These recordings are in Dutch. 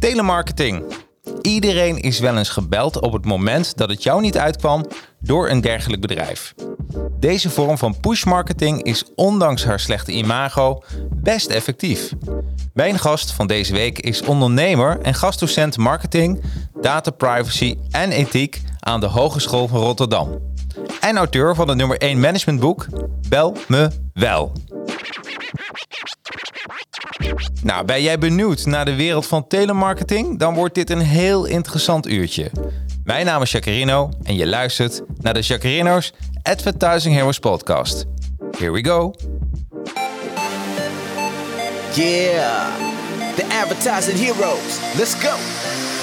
Telemarketing. Iedereen is wel eens gebeld op het moment dat het jou niet uitkwam door een dergelijk bedrijf. Deze vorm van pushmarketing is ondanks haar slechte imago best effectief. Mijn gast van deze week is ondernemer en gastdocent marketing, data privacy en ethiek aan de Hogeschool van Rotterdam. En auteur van het nummer 1 managementboek Bel me wel. Nou, ben jij benieuwd naar de wereld van telemarketing? Dan wordt dit een heel interessant uurtje. Mijn naam is Jacarino en je luistert naar de Jacarino's Advertising Heroes podcast. Here we go. Yeah, the advertising heroes. Let's go.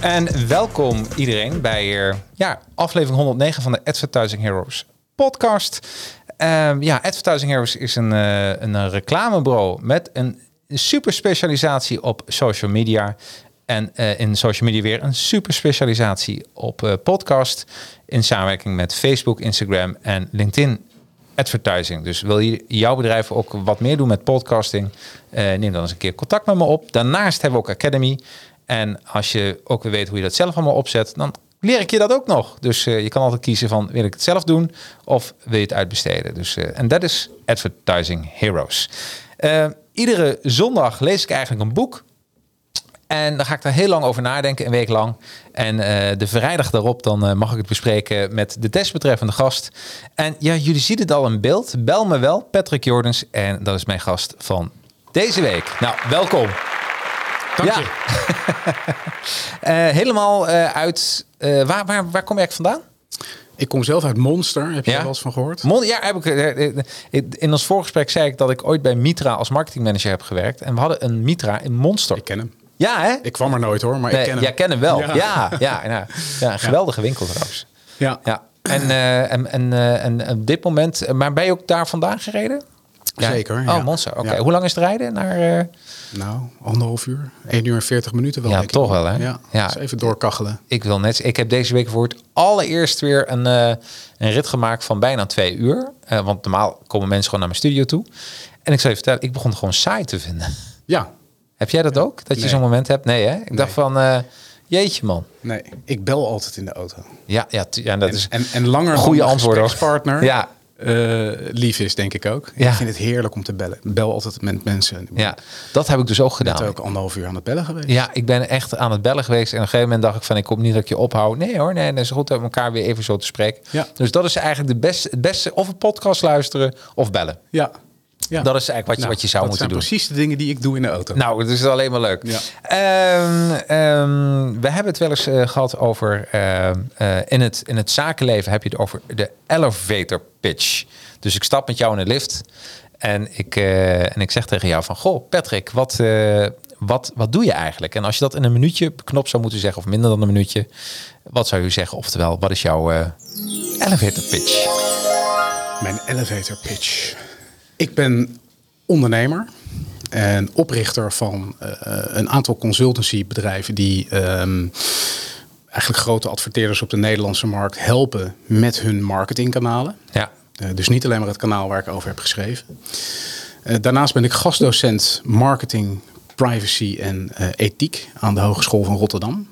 En welkom iedereen bij uh, ja, aflevering 109 van de Advertising Heroes podcast. Uh, ja, Advertising Heroes is een, uh, een reclamebureau met een super specialisatie op social media. En uh, in social media weer een super specialisatie op podcast. In samenwerking met Facebook, Instagram en LinkedIn advertising. Dus wil je jouw bedrijf ook wat meer doen met podcasting? neem dan eens een keer contact met me op. Daarnaast hebben we ook Academy. En als je ook weer weet hoe je dat zelf allemaal opzet, dan leer ik je dat ook nog. Dus uh, je kan altijd kiezen van wil ik het zelf doen of wil je het uitbesteden. Dus, uh, en dat is Advertising Heroes. Uh, iedere zondag lees ik eigenlijk een boek. En dan ga ik daar heel lang over nadenken, een week lang. En de vrijdag daarop dan mag ik het bespreken met de desbetreffende gast. En ja, jullie zien het al in beeld. Bel me wel, Patrick Jordens. En dat is mijn gast van deze week. Nou, welkom. Dank ja. je. uh, helemaal uh, uit... Uh, waar, waar, waar kom je eigenlijk vandaan? Ik kom zelf uit Monster. Heb je ja? er wel eens van gehoord? Mon ja, heb ik, in ons voorgesprek zei ik dat ik ooit bij Mitra als marketingmanager heb gewerkt. En we hadden een Mitra in Monster. Ik ken hem. Ja, hè? Ik kwam er nooit hoor, maar nee, ik ken hem. Jij ken hem wel. Ja, ja, ja, ja een geweldige winkel trouwens. Ja. ja. En, uh, en, en, uh, en op dit moment, maar ben je ook daar vandaan gereden? Ja. Zeker. Oh, ja. Monster. Oké. Okay. Hoe lang is het rijden naar? Uh... Nou, anderhalf uur. 1 uur en 40 minuten wel. Ja, toch wel, hè? Ja. ja. Dus even doorkachelen. Ik wil net. Ik heb deze week voor het allereerst weer een, uh, een rit gemaakt van bijna twee uur. Uh, want normaal komen mensen gewoon naar mijn studio toe. En ik zal je vertellen, ik begon het gewoon saai te vinden. Ja. Heb jij dat ook? Dat je nee. zo'n moment hebt? Nee, hè? Ik nee. dacht van. Jeetje man. Nee, ik bel altijd in de auto. Ja, ja, ja dat en, is en, en langer goede dan antwoord. partner. Ja, uh, lief is, denk ik ook. Ja. Ik vind het heerlijk om te bellen. Bel altijd met mensen. Ja, dat heb ik dus ook gedaan. Ik ben ook anderhalf uur aan het bellen geweest. Ja, ik ben echt aan het bellen geweest. En op een gegeven moment dacht ik van, ik kom niet dat ik je ophoud. Nee hoor, nee, dat is goed om elkaar weer even zo te spreken. Ja. Dus dat is eigenlijk de beste, het beste, of een podcast luisteren of bellen. Ja. Ja. Dat is eigenlijk wat je, nou, wat je zou dat moeten zijn doen. precies de dingen die ik doe in de auto. Nou, het is alleen maar leuk. Ja. Um, um, we hebben het wel eens uh, gehad over... Uh, uh, in, het, in het zakenleven heb je het over de elevator pitch. Dus ik stap met jou in de lift en ik, en ik zeg tegen jou van... Goh, Patrick, wat, wat, wat doe je eigenlijk? En als je dat in een minuutje knop zou moeten zeggen... of minder dan een minuutje, wat zou je zeggen? Oftewel, wat is jouw elevator pitch? Mijn elevator pitch. Ik ben ondernemer en oprichter van uh, een aantal consultancybedrijven... die um, eigenlijk grote adverteerders op de Nederlandse markt helpen met hun marketingkanalen. Ja. Uh, dus niet alleen maar het kanaal waar ik over heb geschreven. Uh, daarnaast ben ik gastdocent marketing, privacy en ethiek aan de Hogeschool van Rotterdam.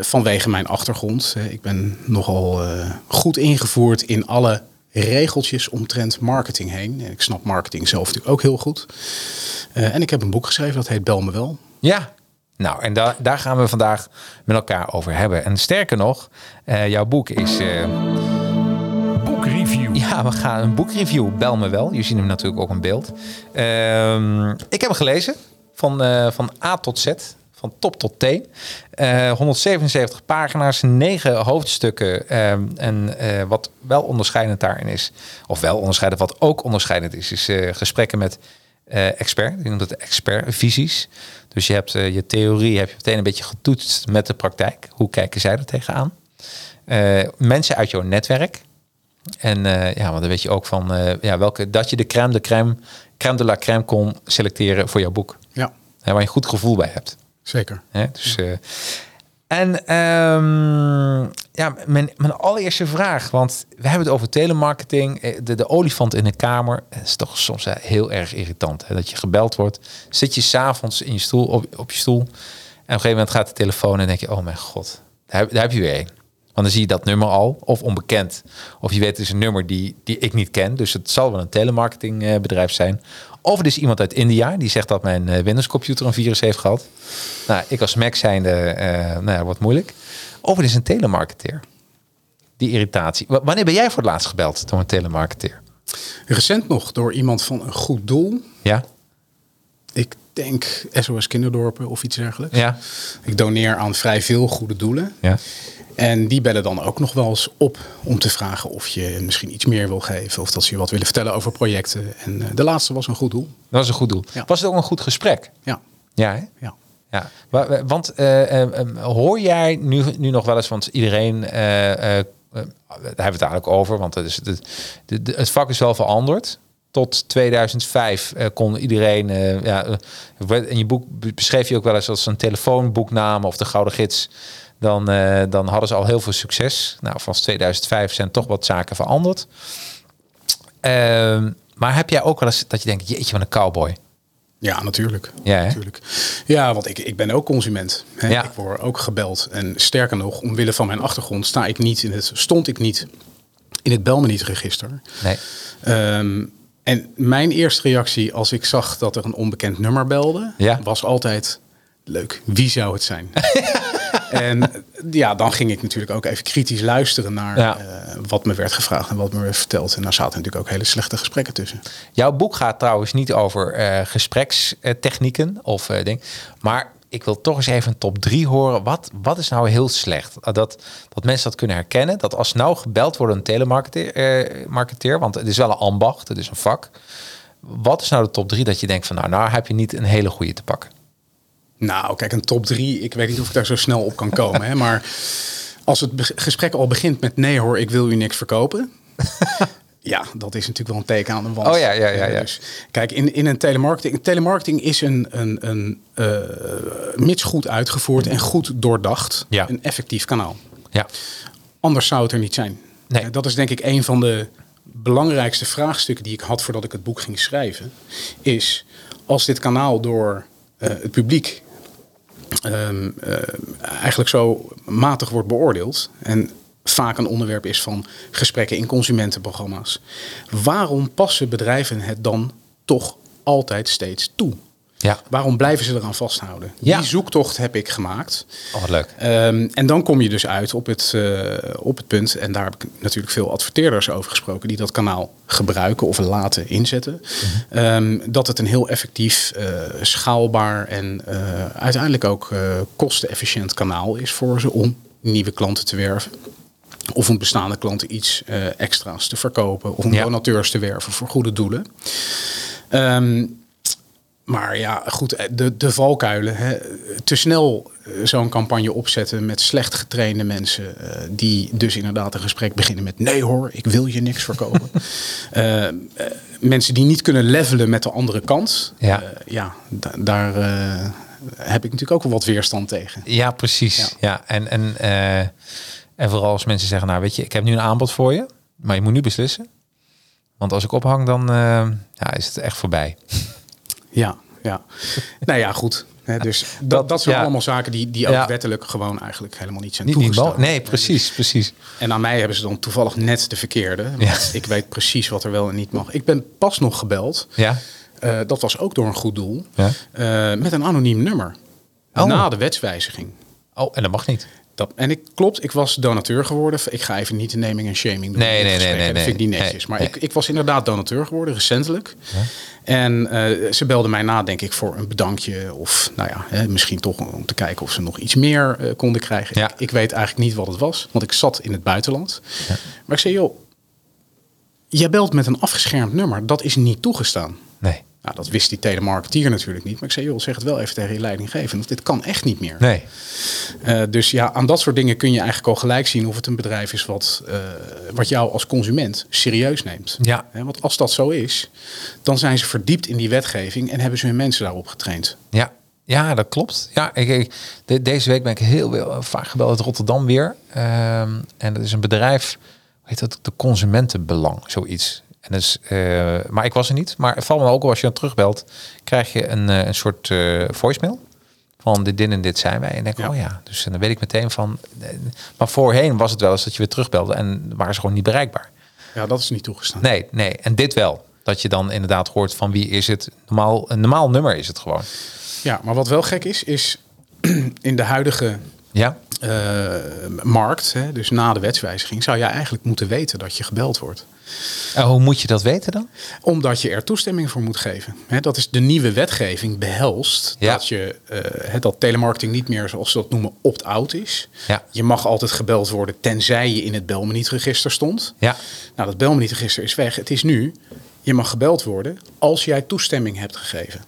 Vanwege mijn achtergrond. ik ben nogal goed ingevoerd in alle regeltjes omtrent marketing heen. Ik snap marketing zelf natuurlijk ook heel goed. en ik heb een boek geschreven dat heet Bel me wel. Ja, Nou, en da daar gaan we vandaag met elkaar over hebben. En sterker nog, eh, jouw boek is... eh, Boekreview. ja, we gaan een boekreview. Bel me wel. Je ziet hem natuurlijk ook in beeld. Ehm, ik heb hem gelezen. Van, eh, van A tot Z. Van top tot teen. Eh, 177 pagina's, 9 hoofdstukken. ehm, en eh, wat wel onderscheidend daarin is, of wel onderscheidend, wat ook onderscheidend is, is eh, gesprekken met eh expert. Die noemt het expertvisies. Dus je hebt eh, je theorie heb je meteen een beetje getoetst met de praktijk. Hoe kijken zij er tegenaan? Eh, mensen uit jouw netwerk. En eh, ja, want dan weet je ook van eh, ja, welke dat je de crème de crème, crème de la crème kon selecteren voor jouw boek. Ja, waar je een goed gevoel bij hebt. Zeker. Hè? Dus, eh, en ehm, ja, mijn, mijn allereerste vraag, want we hebben het over telemarketing, eh, de, de olifant in de kamer. Het is toch soms eh, heel erg irritant hè? dat je gebeld wordt. Zit je s'avonds in je stoel, op, op je stoel en op een gegeven moment gaat de telefoon en denk je, oh mijn god, daar heb, daar heb je weer een. Want dan zie je dat nummer al, of onbekend. Of je weet, het is een nummer die, die ik niet ken. Dus het zal wel een telemarketingbedrijf zijn. Of het is iemand uit India die zegt dat mijn eh, Windows-computer een virus heeft gehad. Nou, ik als Mac zijnde, eh nou ja, wordt moeilijk. Of het is een telemarketeer. Die irritatie. W- wanneer ben jij voor het laatst gebeld door een telemarketeer? Recent nog door iemand van een goed doel. Ja? Ik denk SOS Kinderdorpen of iets dergelijks. Ja? Ik doneer aan vrij veel goede doelen. Ja. En die bellen dan ook nog wel eens op om te vragen of je misschien iets meer wil geven. Of dat ze je wat willen vertellen over projecten. En eh, de laatste was een goed doel. Dat was een goed doel. Ja. Was het ook een goed gesprek? Ja, Ja, hè? ja. Ja, wa- wa- want eh, eh, hoor jij nu, nu nog wel eens, want iedereen, daar hebben we het eigenlijk over, want het, is, het, het vak is wel veranderd. Tot 2005 eh, kon iedereen, ja, in je boek beschreef je ook wel eens als een telefoonboeknaam of de Gouden Gids. Dan, eh, dan hadden ze al heel veel succes. Nou, vanaf 2005 zijn toch wat zaken veranderd. Ehm, maar heb jij ook wel eens dat je denkt, jeetje, wat een cowboy. Ja, natuurlijk. Ja, hè? natuurlijk. Ja, want ik, ik ben ook consument. Hè? Ja. Ik word ook gebeld. En sterker nog, omwille van mijn achtergrond sta ik niet in het, stond ik niet in het Belmeniet-register. Nee. Ehm, en mijn eerste reactie als ik zag dat er een onbekend nummer belde, Ja. was altijd leuk. Wie zou het zijn? en ja, dan ging ik natuurlijk ook even kritisch luisteren naar Ja. eh, wat me werd gevraagd en wat me werd verteld. En daar zaten natuurlijk ook hele slechte gesprekken tussen. Jouw boek gaat trouwens niet over eh, gesprekstechnieken of eh ding. Maar ik wil toch eens even een top 3 horen. Wat, wat is nou heel slecht? Dat, dat mensen dat kunnen herkennen. Dat als nou gebeld wordt een telemarketeer, marketeer, want het is wel een ambacht, het is een vak. Wat is nou de top 3 dat je denkt van nou, nou heb je niet een hele goede te pakken? Nou, kijk, een top drie. Ik weet niet of ik daar zo snel op kan komen. hè, maar als het gesprek al begint met nee hoor, ik wil u niks verkopen. ja, dat is natuurlijk wel een teken aan de wand. Oh ja, ja, ja, ja. Dus, kijk, in, in een telemarketing. Telemarketing is een, een, een eh, mits goed uitgevoerd en goed doordacht. Ja. Een effectief kanaal. Ja, Anders zou het er niet zijn. Nee. Eh, Dat is denk ik een van de belangrijkste vraagstukken die ik had voordat ik het boek ging schrijven. Is als dit kanaal door het publiek eh, eigenlijk zo matig wordt beoordeeld. En vaak een onderwerp is van gesprekken in consumentenprogramma's. Waarom passen bedrijven het dan toch altijd steeds toe? Ja. Waarom blijven ze eraan vasthouden? Ja. Die zoektocht heb ik gemaakt. Oh, wat leuk. Ehm, en dan kom je dus uit op het, eh, op het punt, en daar heb ik natuurlijk veel adverteerders over gesproken, die dat kanaal gebruiken of laten inzetten. Ehm, dat het een heel effectief, eh, schaalbaar en eh, uiteindelijk ook kostenefficiënt kanaal is voor ze om nieuwe klanten te werven. Of om bestaande klanten iets extra's te verkopen. Of om Ja. donateurs te werven voor goede doelen. Ehm, maar ja, goed, eh, de, de valkuilen. Hè. Te snel eh, zo'n campagne opzetten met slecht getrainde mensen. eh, die dus inderdaad een gesprek beginnen met: nee hoor, ik wil je niks verkopen. Eh, mensen die niet kunnen levelen met de andere kant. Ja. ja, da- daar heb ik natuurlijk ook wel wat weerstand tegen. Ja, precies. Ja. Ja. en, en, en vooral als mensen zeggen, nou weet je, ik heb nu een aanbod voor je, maar je moet nu beslissen. Want als ik ophang, dan ja, is het echt voorbij. Ja, ja. nou ja, goed. Dus dat, dat zijn ja. allemaal zaken die, die ook Ja. wettelijk gewoon eigenlijk helemaal niet zijn Niet, niet toegestaan. mo- nee, precies, precies. En aan mij hebben ze dan toevallig net de verkeerde. Ja. ik weet precies wat er wel en niet mag. Ik ben pas nog gebeld. Ja, Eh, dat was ook door een goed doel. Ja. eh, met een anoniem nummer. Oh. Na de wetswijziging. Oh, en dat mag niet. Dat, en ik klopt, ik was donateur geworden. Ik ga even niet de naming en shaming doen. Nee, nee, nee, hè. nee, Dat vind ik niet nee. netjes. Maar Nee. ik, ik was inderdaad donateur geworden, recentelijk. En eh, ze belden mij na, denk ik, voor een bedankje. Of nou ja, hè, misschien toch om te kijken of ze nog iets meer eh, konden krijgen. Ja. Ik, ik weet eigenlijk niet wat het was, want ik zat in het buitenland. Maar ik zei, joh, jij belt met een afgeschermd nummer. Dat is niet toegestaan. Nee. Nou, dat wist die telemarketeer natuurlijk niet. Maar ik zei, joh, zeg het wel even tegen je leidinggevende. Dit kan echt niet meer. Nee. Eh, dus ja, aan dat soort dingen kun je eigenlijk al gelijk zien of het een bedrijf is wat, eh, wat jou als consument serieus neemt. Ja. Want als dat zo is, dan zijn ze verdiept in die wetgeving en hebben ze hun mensen daarop getraind. Ja, ja dat klopt. Ja, ik, ik- de- deze week ben ik heel, heel vaak gebeld uit Rotterdam weer. Ehm, en dat is een bedrijf, hoe heet dat? De Consumentenbelang, zoiets. En dus, eh, maar ik was er niet. Maar het valt me ook op als je dan terugbelt, krijg je een, eh, een soort eh, voicemail. Van dit, dit en dit zijn wij. En denk ik, Ja. oh ja. Dus dan weet ik meteen van... Maar voorheen was het wel eens dat je weer terugbelde en waren ze gewoon niet bereikbaar. Ja, dat is niet toegestaan. Nee, nee. En dit wel. Dat je dan inderdaad hoort van wie is het. Normaal, een normaal nummer is het gewoon. Ja, maar wat wel gek is, is in de huidige Ja? markt, hè, dus na de wetswijziging, zou jij eigenlijk moeten weten dat je gebeld wordt. En hoe moet je dat weten dan? Omdat je er toestemming voor moet geven. Dat is de nieuwe wetgeving behelst Ja. dat, je, eh, dat telemarketing niet meer, zoals ze dat noemen, opt-out is. Ja. Je mag altijd gebeld worden tenzij je in het belmenietregister stond. Ja. Nou, dat belmenietregister is weg. Het is nu, je mag gebeld worden als jij toestemming hebt gegeven.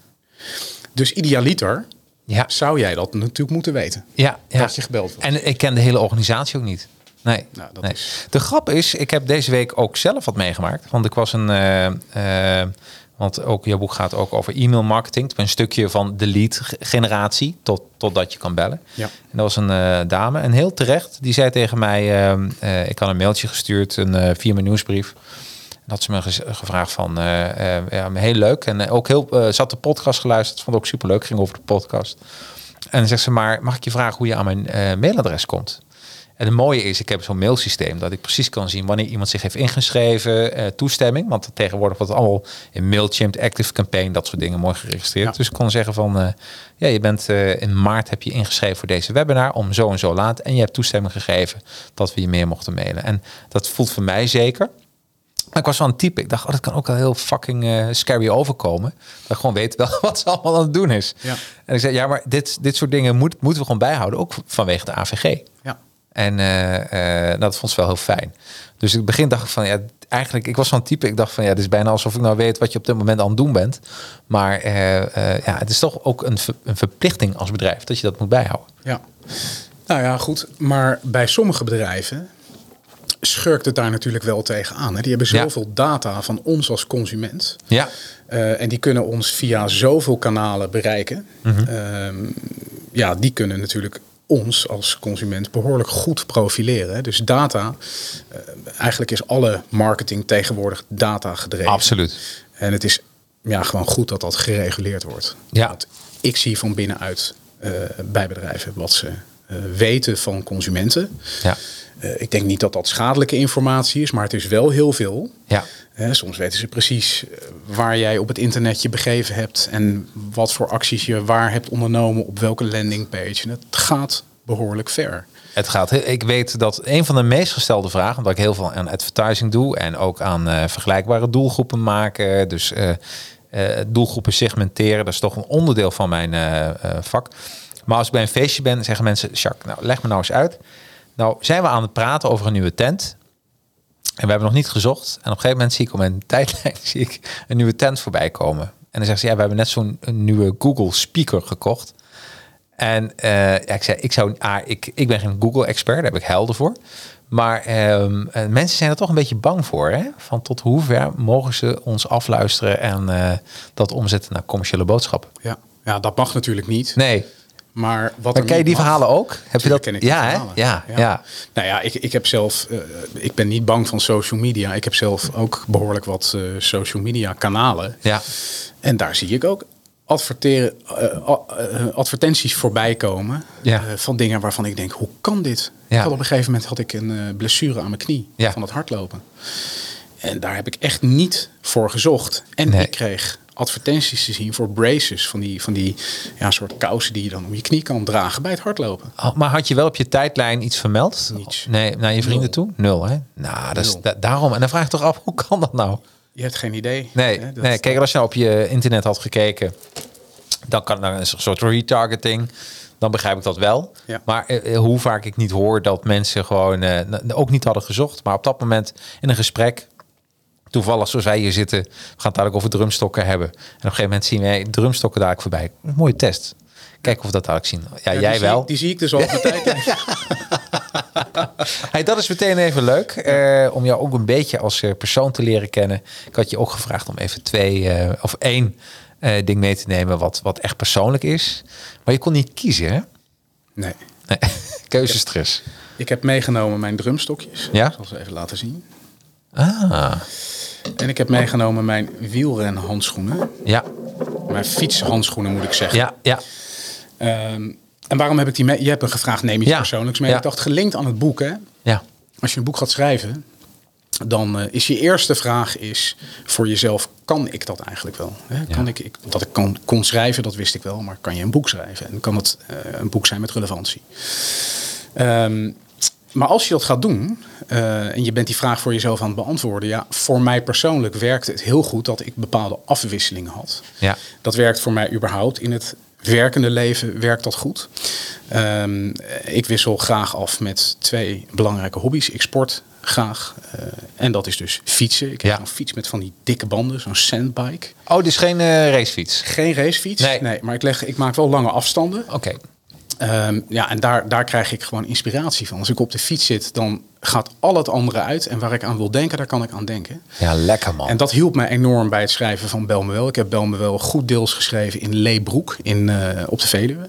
Dus idealiter Ja. zou jij dat natuurlijk moeten weten. Ja, ja. Dat je gebeld wordt. En ik ken de hele organisatie ook niet. Nee. Nou, dat nee. is- De grap is, ik heb deze week ook zelf wat meegemaakt. Want ik was een. eh, eh, want ook jouw boek gaat ook over e-mail marketing. Een stukje van de lead ge- generatie tot, totdat je kan bellen. Ja. En dat was een eh, dame. En heel terecht, die zei tegen mij: ehm, eh, Ik had een mailtje gestuurd, een via mijn nieuwsbrief. En had ze me gevraagd van, ja, heel leuk. En ook heel, had de podcast geluisterd, vond het ook superleuk, ging over de podcast. En dan zegt ze maar, mag ik je vragen hoe je aan mijn mailadres komt? En het mooie is, ik heb zo'n mailsysteem dat ik precies kan zien wanneer iemand zich heeft ingeschreven, eh, toestemming. Want tegenwoordig wordt het allemaal in Mailchimp, Active Campaign, dat soort dingen mooi geregistreerd. Ja. Dus ik kon zeggen van, eh, ja, je bent eh, in maart heb je ingeschreven voor deze webinar om zo en zo laat. En je hebt toestemming gegeven dat we je meer mochten mailen. En dat voelt voor mij zeker. Maar ik was wel een type. Ik dacht, oh, dat kan ook wel heel fucking scary overkomen. Dat ik gewoon weet wel wat ze allemaal aan het doen is. Ja. En ik zei, ja, maar dit, dit soort dingen moet, moeten we gewoon bijhouden. Ook vanwege de AVG. Ja. En eh, eh, dat vond ze wel heel fijn. Dus in het begin dacht ik van, ja, eigenlijk, ik was zo'n type. Ik dacht van, ja, het is bijna alsof ik nou weet wat je op dit moment aan het doen bent. Maar eh, ja, het is toch ook een, ver- een verplichting als bedrijf dat je dat moet bijhouden. Ja. Nou ja, goed. Maar bij sommige bedrijven schurkt het daar natuurlijk wel tegenaan. Hè? Die hebben Ja. zoveel data van ons als consument. Ja, en die kunnen ons via zoveel kanalen bereiken. Mhm. Ehm, ja, die kunnen natuurlijk ons als consument behoorlijk goed profileren. Dus data, eh, eigenlijk is alle marketing tegenwoordig data gedreven. absoluut. En het is ja, gewoon goed dat dat gereguleerd wordt. Ja. Want ik zie van binnenuit eh, bij bedrijven wat ze eh, weten van consumenten. Ja, ik denk niet dat dat schadelijke informatie is, maar het is wel heel veel. ja, Soms weten ze precies eh, waar jij op het internet je begeven hebt en wat voor acties je waar hebt ondernomen op welke landingpage. En het gaat behoorlijk ver. Het gaat. Ik weet dat een van de meest gestelde vragen, omdat ik heel veel aan advertising doe en ook aan eh, vergelijkbare doelgroepen maken, dus eh, doelgroepen segmenteren, dat is toch een onderdeel van mijn vak. Maar als ik bij een feestje ben, zeggen mensen: Jacques, nou leg me nou eens uit. Nou zijn we aan het praten over een nieuwe tent. En we hebben nog niet gezocht. En op een gegeven moment zie ik op mijn tijdlijn zie ik een nieuwe tent voorbij komen. En dan zeggen ze, ja, we hebben net zo'n nieuwe Google speaker gekocht. En eh, ja, ik zei, ik zou, ah, ik, ik ben geen Google-expert, daar heb ik helden voor. Maar ehm, eh, mensen zijn er toch een beetje bang voor. Hè? Van tot hoever mogen ze ons afluisteren en eh, dat omzetten naar commerciële boodschappen. Ja, ja dat mag natuurlijk niet. Nee, Maar wat maar ken je die mag- verhalen ook? Heb je dat? ken ik ja, hè? verhalen. ja, ja, Nou ja, ik, ik heb zelf, eh, ik ben niet bang van social media. Ik heb zelf ook behoorlijk wat eh, social media kanalen. ja. En daar zie ik ook adverteren, eh, advertenties voorbij komen Ja. van dingen waarvan ik denk, hoe kan dit? Ja. Had op een gegeven moment had ik een blessure aan mijn knie Ja. van het hardlopen. En daar heb ik echt niet voor gezocht. En Nee. ik kreeg advertenties te zien voor braces. Van die, van die ja, soort kousen die je dan om je knie kan dragen bij het hardlopen. Oh, maar had je wel op je tijdlijn iets vermeld? Niets. Nee, naar je vrienden Nul. toe? Nul, hè? Nou, dat is da- daarom. En dan vraag ik toch af, hoe kan dat nou? Je hebt geen idee. Nee, hè, nee kijk, als je nou op je internet had gekeken, dan kan er een soort retargeting. Dan begrijp ik dat wel. Ja. Maar eh, eh, hoe vaak ik niet hoor dat mensen gewoon eh, ook niet hadden gezocht. Maar op dat moment in een gesprek, toevallig zoals wij hier zitten, we gaan het dadelijk over drumstokken hebben. En op een gegeven moment zien wij drumstokken dadelijk voorbij. Een mooie test. Kijken of we dat dadelijk zien. Ja, Ja, jij die wel. Zie, die zie ik dus al op de tijd. Hey, dat is meteen even leuk. eh, om jou ook een beetje als eh, persoon te leren kennen. Ik had je ook gevraagd om even twee eh, of één ding mee te nemen wat, wat echt persoonlijk is. Maar je kon niet kiezen, hè? Nee. Nee. Keuzestress. Ik heb meegenomen mijn drumstokjes. Ja? Ik zal ze even laten zien. Ah, En ik heb meegenomen mijn wielrenhandschoenen. ja, Mijn fietshandschoenen moet ik zeggen. ja, ja. Ehm, en waarom heb ik die mee? Je hebt me gevraagd, neem iets Ja. persoonlijks mee. Ja. Ik dacht, gelinkt aan het boek, hè. ja. Als je een boek gaat schrijven, dan eh, is je eerste vraag is voor jezelf, kan ik dat eigenlijk wel? Hè? Kan ik, ik, dat ik kan, kon schrijven, dat wist ik wel, maar kan je een boek schrijven? En kan het eh, een boek zijn met relevantie? Ehm, maar als je dat gaat doen eh, en je bent die vraag voor jezelf aan het beantwoorden, ja, voor mij persoonlijk werkte het heel goed dat ik bepaalde afwisselingen had. Ja. Dat werkt voor mij überhaupt in het werkende leven werkt dat goed. Ehm, ik wissel graag af met twee belangrijke hobby's. Ik sport graag eh, en dat is dus fietsen. Ik heb Ja. een fiets met van die dikke banden, zo'n sandbike. Oh, dus geen eh, racefiets. Geen racefiets, Nee. maar ik, leg, ik maak wel lange afstanden. Oké. Ehm, ja, en daar, daar krijg ik gewoon inspiratie van. Als ik op de fiets zit, dan gaat al het andere uit. En waar ik aan wil denken, daar kan ik aan denken. Ja, lekker man. En dat hielp mij enorm bij het schrijven van Bel me wel. Ik heb Bel me wel goed deels geschreven in Leebroek in, eh, op de Veluwe.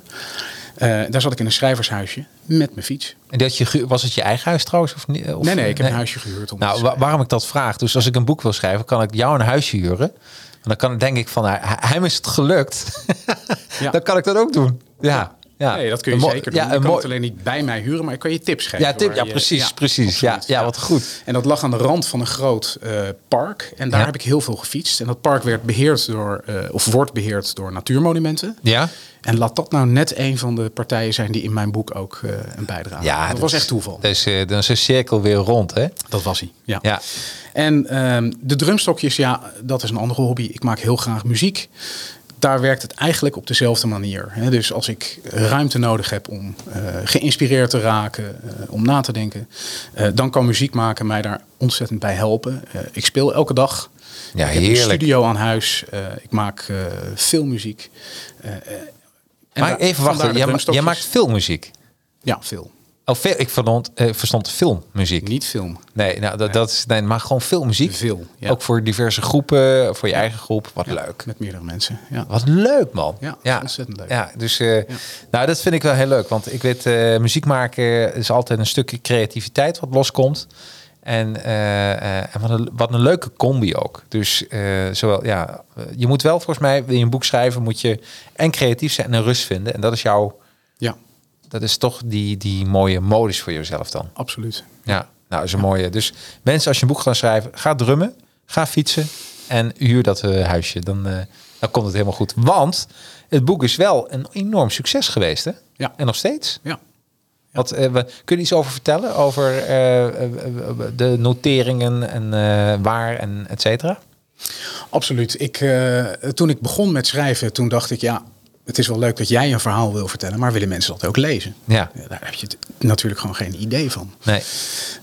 Eh, daar zat ik in een schrijvershuisje met mijn fiets. En dat je, was het je eigen huis trouwens? Of, niet? Of, nee, nee, ik heb nee? een huisje gehuurd. Om Nou, wa- waarom ik dat vraag? Dus als ik een boek wil schrijven, kan ik jou een huisje huren. En dan kan ik denk ik van, hij, hij- hem is het gelukt. Ja. dan kan ik dat ook doen. Ja, ja. Nee, dat kun je zeker doen. Ja, je kan het alleen niet bij mij huren, maar ik kan je tips geven. Ja, tip, waar ja, je- precies, precies. Ja, ja, wat goed. En dat lag aan de rand van een groot eh, park. En daar Ja. heb ik heel veel gefietst. En dat park werd beheerd door, eh, of wordt beheerd door natuurmonumenten. Ja? En laat dat nou net een van de partijen zijn die in mijn boek ook eh, een bijdrage Ja, dat, was echt toeval. Dus dan is een cirkel weer rond, hè? Dat was hij, ja. Ja. En ehm, de drumstokjes, ja, dat is een andere hobby. Ik maak heel graag muziek. Daar werkt het eigenlijk op dezelfde manier. Dus als ik ruimte nodig heb om eh, geïnspireerd te raken, eh, om na te denken, eh, dan kan muziek maken mij daar ontzettend bij helpen. Ik speel elke dag. Ja, ik heb heerlijk. een studio aan huis. Ik maak veel muziek. Maar even wachten, jij, maakt filmmuziek. Ja, veel. Oh, ik verstond, eh, verstond filmmuziek. Niet film. Nee, nou, dat, dat is, nee, maar gewoon filmmuziek. Veel, ja. Ook voor diverse groepen, voor je eigen groep. Wat leuk. Met meerdere mensen. Ja. Wat leuk, man. Ja, ontzettend leuk. Ja, dus eh, nou, dat vind ik wel heel leuk. Want ik weet, eh, muziek maken is altijd een stukje creativiteit wat loskomt. En, eh, en wat, een, wat een leuke combi ook. Dus zowel, ja, je moet wel volgens mij, wil je een boek schrijven, moet je en creatief zijn en rust vinden. En dat is jouw, ja, dat is toch die, die mooie modus voor jezelf dan. absoluut. Ja, nou, is een mooie. Dus mensen, als je een boek gaat schrijven, ga drummen, ga fietsen en huur dat eh, huisje. Dan, eh, dan komt het helemaal goed. Want het boek is wel een enorm succes geweest, hè? Ja. En nog steeds. Ja. Wat, eh, we, kun je iets over vertellen? Over de noteringen en waar en et cetera? Absoluut. Ik, toen ik begon met schrijven, toen dacht ik, ja, het is wel leuk dat jij een verhaal wil vertellen, maar willen mensen dat ook lezen? Ja. daar heb je natuurlijk gewoon geen idee van. Nee.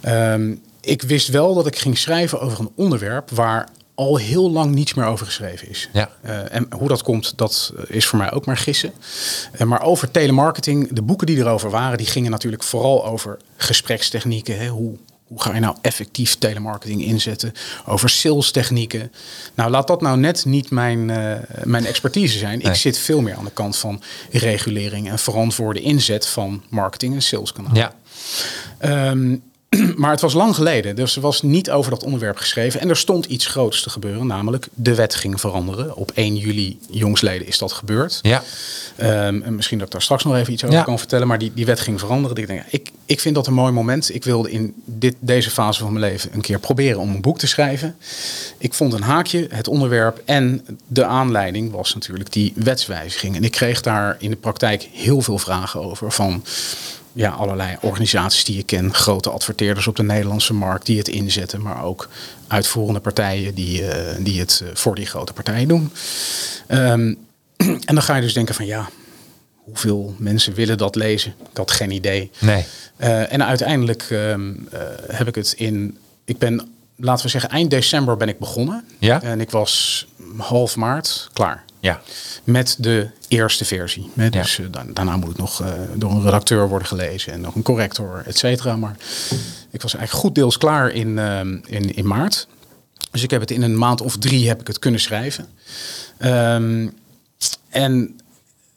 Ehm, ik wist wel dat ik ging schrijven over een onderwerp waar al heel lang niets meer over geschreven is. Ja. Eh, en hoe dat komt, dat is voor mij ook maar gissen. Eh, maar over telemarketing, de boeken die erover waren, die gingen natuurlijk vooral over gesprekstechnieken. Hè? Hoe, hoe ga je nou effectief telemarketing inzetten? Over salestechnieken. Nou, laat dat nou net niet mijn, eh, mijn expertise zijn. Nee. Ik zit veel meer aan de kant van regulering en verantwoorde inzet van marketing en saleskanaal. Ja. Ehm, maar het was lang geleden, dus er was niet over dat onderwerp geschreven. En er stond iets groots te gebeuren, namelijk de wet ging veranderen. Op 1 juli jongsleden is dat gebeurd. Ja. Ehm, en misschien dat ik daar straks nog even iets over Ja. kan vertellen. Maar die, die wet ging veranderen. Ik, denk, ik, ik vind dat een mooi moment. Ik wilde in dit, deze fase van mijn leven een keer proberen om een boek te schrijven. Ik vond een haakje, het onderwerp en de aanleiding was natuurlijk die wetswijziging. En ik kreeg daar in de praktijk heel veel vragen over van ja, allerlei organisaties die ik ken. Grote adverteerders op de Nederlandse markt die het inzetten. Maar ook uitvoerende partijen die, eh, die het eh, voor die grote partijen doen. Ehm, en dan ga je dus denken van ja, hoeveel mensen willen dat lezen? Ik had geen idee. Nee. Eh, en uiteindelijk ehm, eh, heb ik het in. Ik ben, laten we zeggen, eind december ben ik begonnen. Ja. En ik was half maart klaar. Ja. Met de eerste versie. Dus eh, da- daarna moet het nog eh, door een redacteur worden gelezen en nog een corrector, et cetera. Maar ik was eigenlijk goed deels klaar in, ehm, in, in maart. Dus ik heb het in een maand of drie heb ik het kunnen schrijven. Ehm, en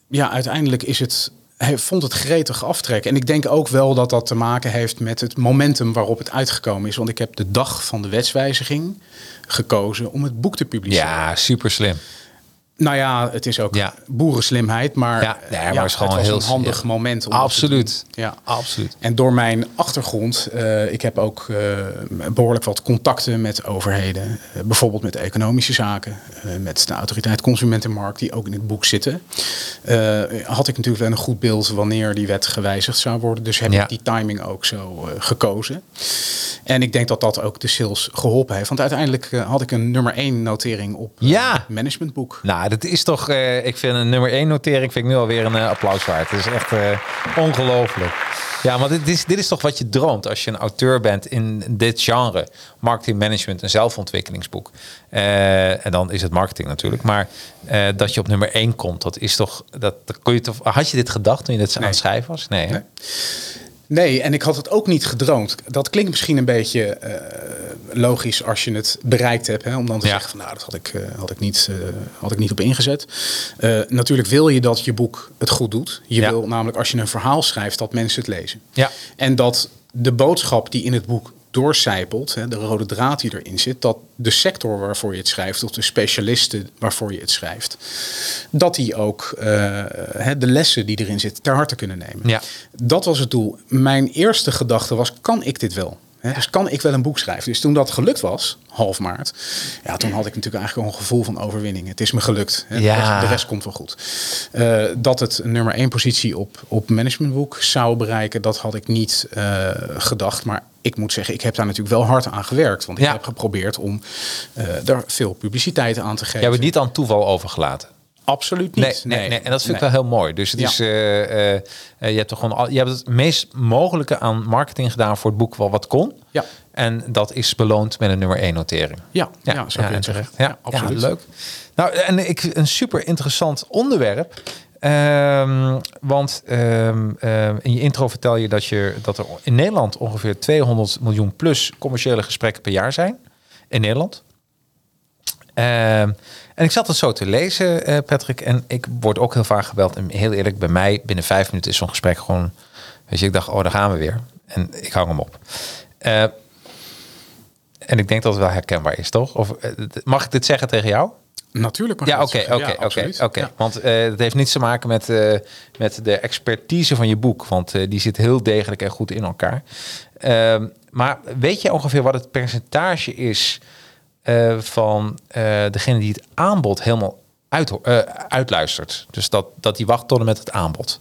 ja, uiteindelijk is het, hij vond het gretig aftrekken. En ik denk ook wel dat dat te maken heeft met het momentum waarop het uitgekomen is. Want ik heb de dag van de wetswijziging gekozen om het boek te publiceren. Ja, super slim. Nou ja, het is ook Ja. boerenslimheid, maar, Ja, nee, maar ja, het is gewoon was heel een handig moment. Om Absoluut. Ja. Absoluut. En door mijn achtergrond, eh, ik heb ook eh, behoorlijk wat contacten met overheden. Eh, bijvoorbeeld met economische zaken, met de autoriteit Consumentenmarkt, die ook in het boek zitten. Had ik natuurlijk wel een goed beeld wanneer die wet gewijzigd zou worden. Dus heb ik die timing ook zo gekozen. En ik denk dat dat ook de sales geholpen heeft. Want uiteindelijk had ik een nummer 1 notering op het managementboek. Nou, dat is toch, eh, ik vind een nummer 1 notering, vind ik nu alweer een eh, applaus waard. Het is echt eh, ongelooflijk. Ja, maar dit is, dit is toch wat je droomt als je een auteur bent in dit genre. Marketing management, een zelfontwikkelingsboek. En dan is het marketing natuurlijk. Maar dat je op nummer 1 komt, dat is toch, dat, dat kun je toch, had je dit gedacht toen je dit aan het schrijven was? Nee. Nee. Nee, en ik had het ook niet gedroomd. Dat klinkt misschien een beetje eh, logisch als je het bereikt hebt. Hè? Om dan te Ja. zeggen van nou, dat had ik, eh, had ik, niet, eh, had ik niet op ingezet. Natuurlijk wil je dat je boek het goed doet. Je Ja. wil namelijk als je een verhaal schrijft dat mensen het lezen. Ja. En dat de boodschap die in het boek doorcijpelt, hè, de rode draad die erin zit, dat de sector waarvoor je het schrijft, of de specialisten waarvoor je het schrijft, dat die ook eh, de lessen die erin zitten ter harte kunnen nemen. Ja. Dat was het doel. Mijn eerste gedachte was, kan ik dit wel? Dus kan ik wel een boek schrijven? Dus toen dat gelukt was, half maart, ja, toen had ik natuurlijk eigenlijk al een gevoel van overwinning. Het is me gelukt. Hè. Ja. De, rest, de rest komt wel goed. Eh, dat het nummer één positie op, op managementboek zou bereiken, dat had ik niet eh, gedacht. Maar ik moet zeggen, ik heb daar natuurlijk wel hard aan gewerkt. Want ik Ja. heb geprobeerd om eh er veel publiciteit aan te geven. Je hebt het niet aan toeval overgelaten. Absoluut Nee, niet. nee, nee, en dat vind ik wel heel mooi. Dus het Ja. is, eh, eh, eh, je hebt toch gewoon, al, je hebt het meest mogelijke aan marketing gedaan voor het boek wel wat kon. Ja. En dat is beloond met een nummer 1 notering. Ja, ja, zo kun je en terecht. zeggen. Ja, Ja, absoluut. Ja, leuk. Nou, en ik een super interessant onderwerp. Ehm, want ehm, ehm, in je intro vertel je dat, je dat er in Nederland ongeveer 200 miljoen plus commerciële gesprekken per jaar zijn. In Nederland. En ik zat het zo te lezen, eh, Patrick. En ik word ook heel vaak gebeld. En heel eerlijk, bij mij binnen vijf minuten is zo'n gesprek gewoon... Weet je, ik dacht, oh, daar gaan we weer. En ik hang hem op. En ik denk dat het wel herkenbaar is, toch? Of eh, mag ik dit zeggen tegen jou? Natuurlijk mag Ja, oké, oké, oké, oké. Want eh het heeft niets te maken met, eh, met de expertise van je boek. Want eh, die zit heel degelijk en goed in elkaar. Ehm, maar weet je ongeveer wat het percentage is van degene die het aanbod helemaal uit, uitluistert? Dus dat, dat die wacht tot en met het aanbod.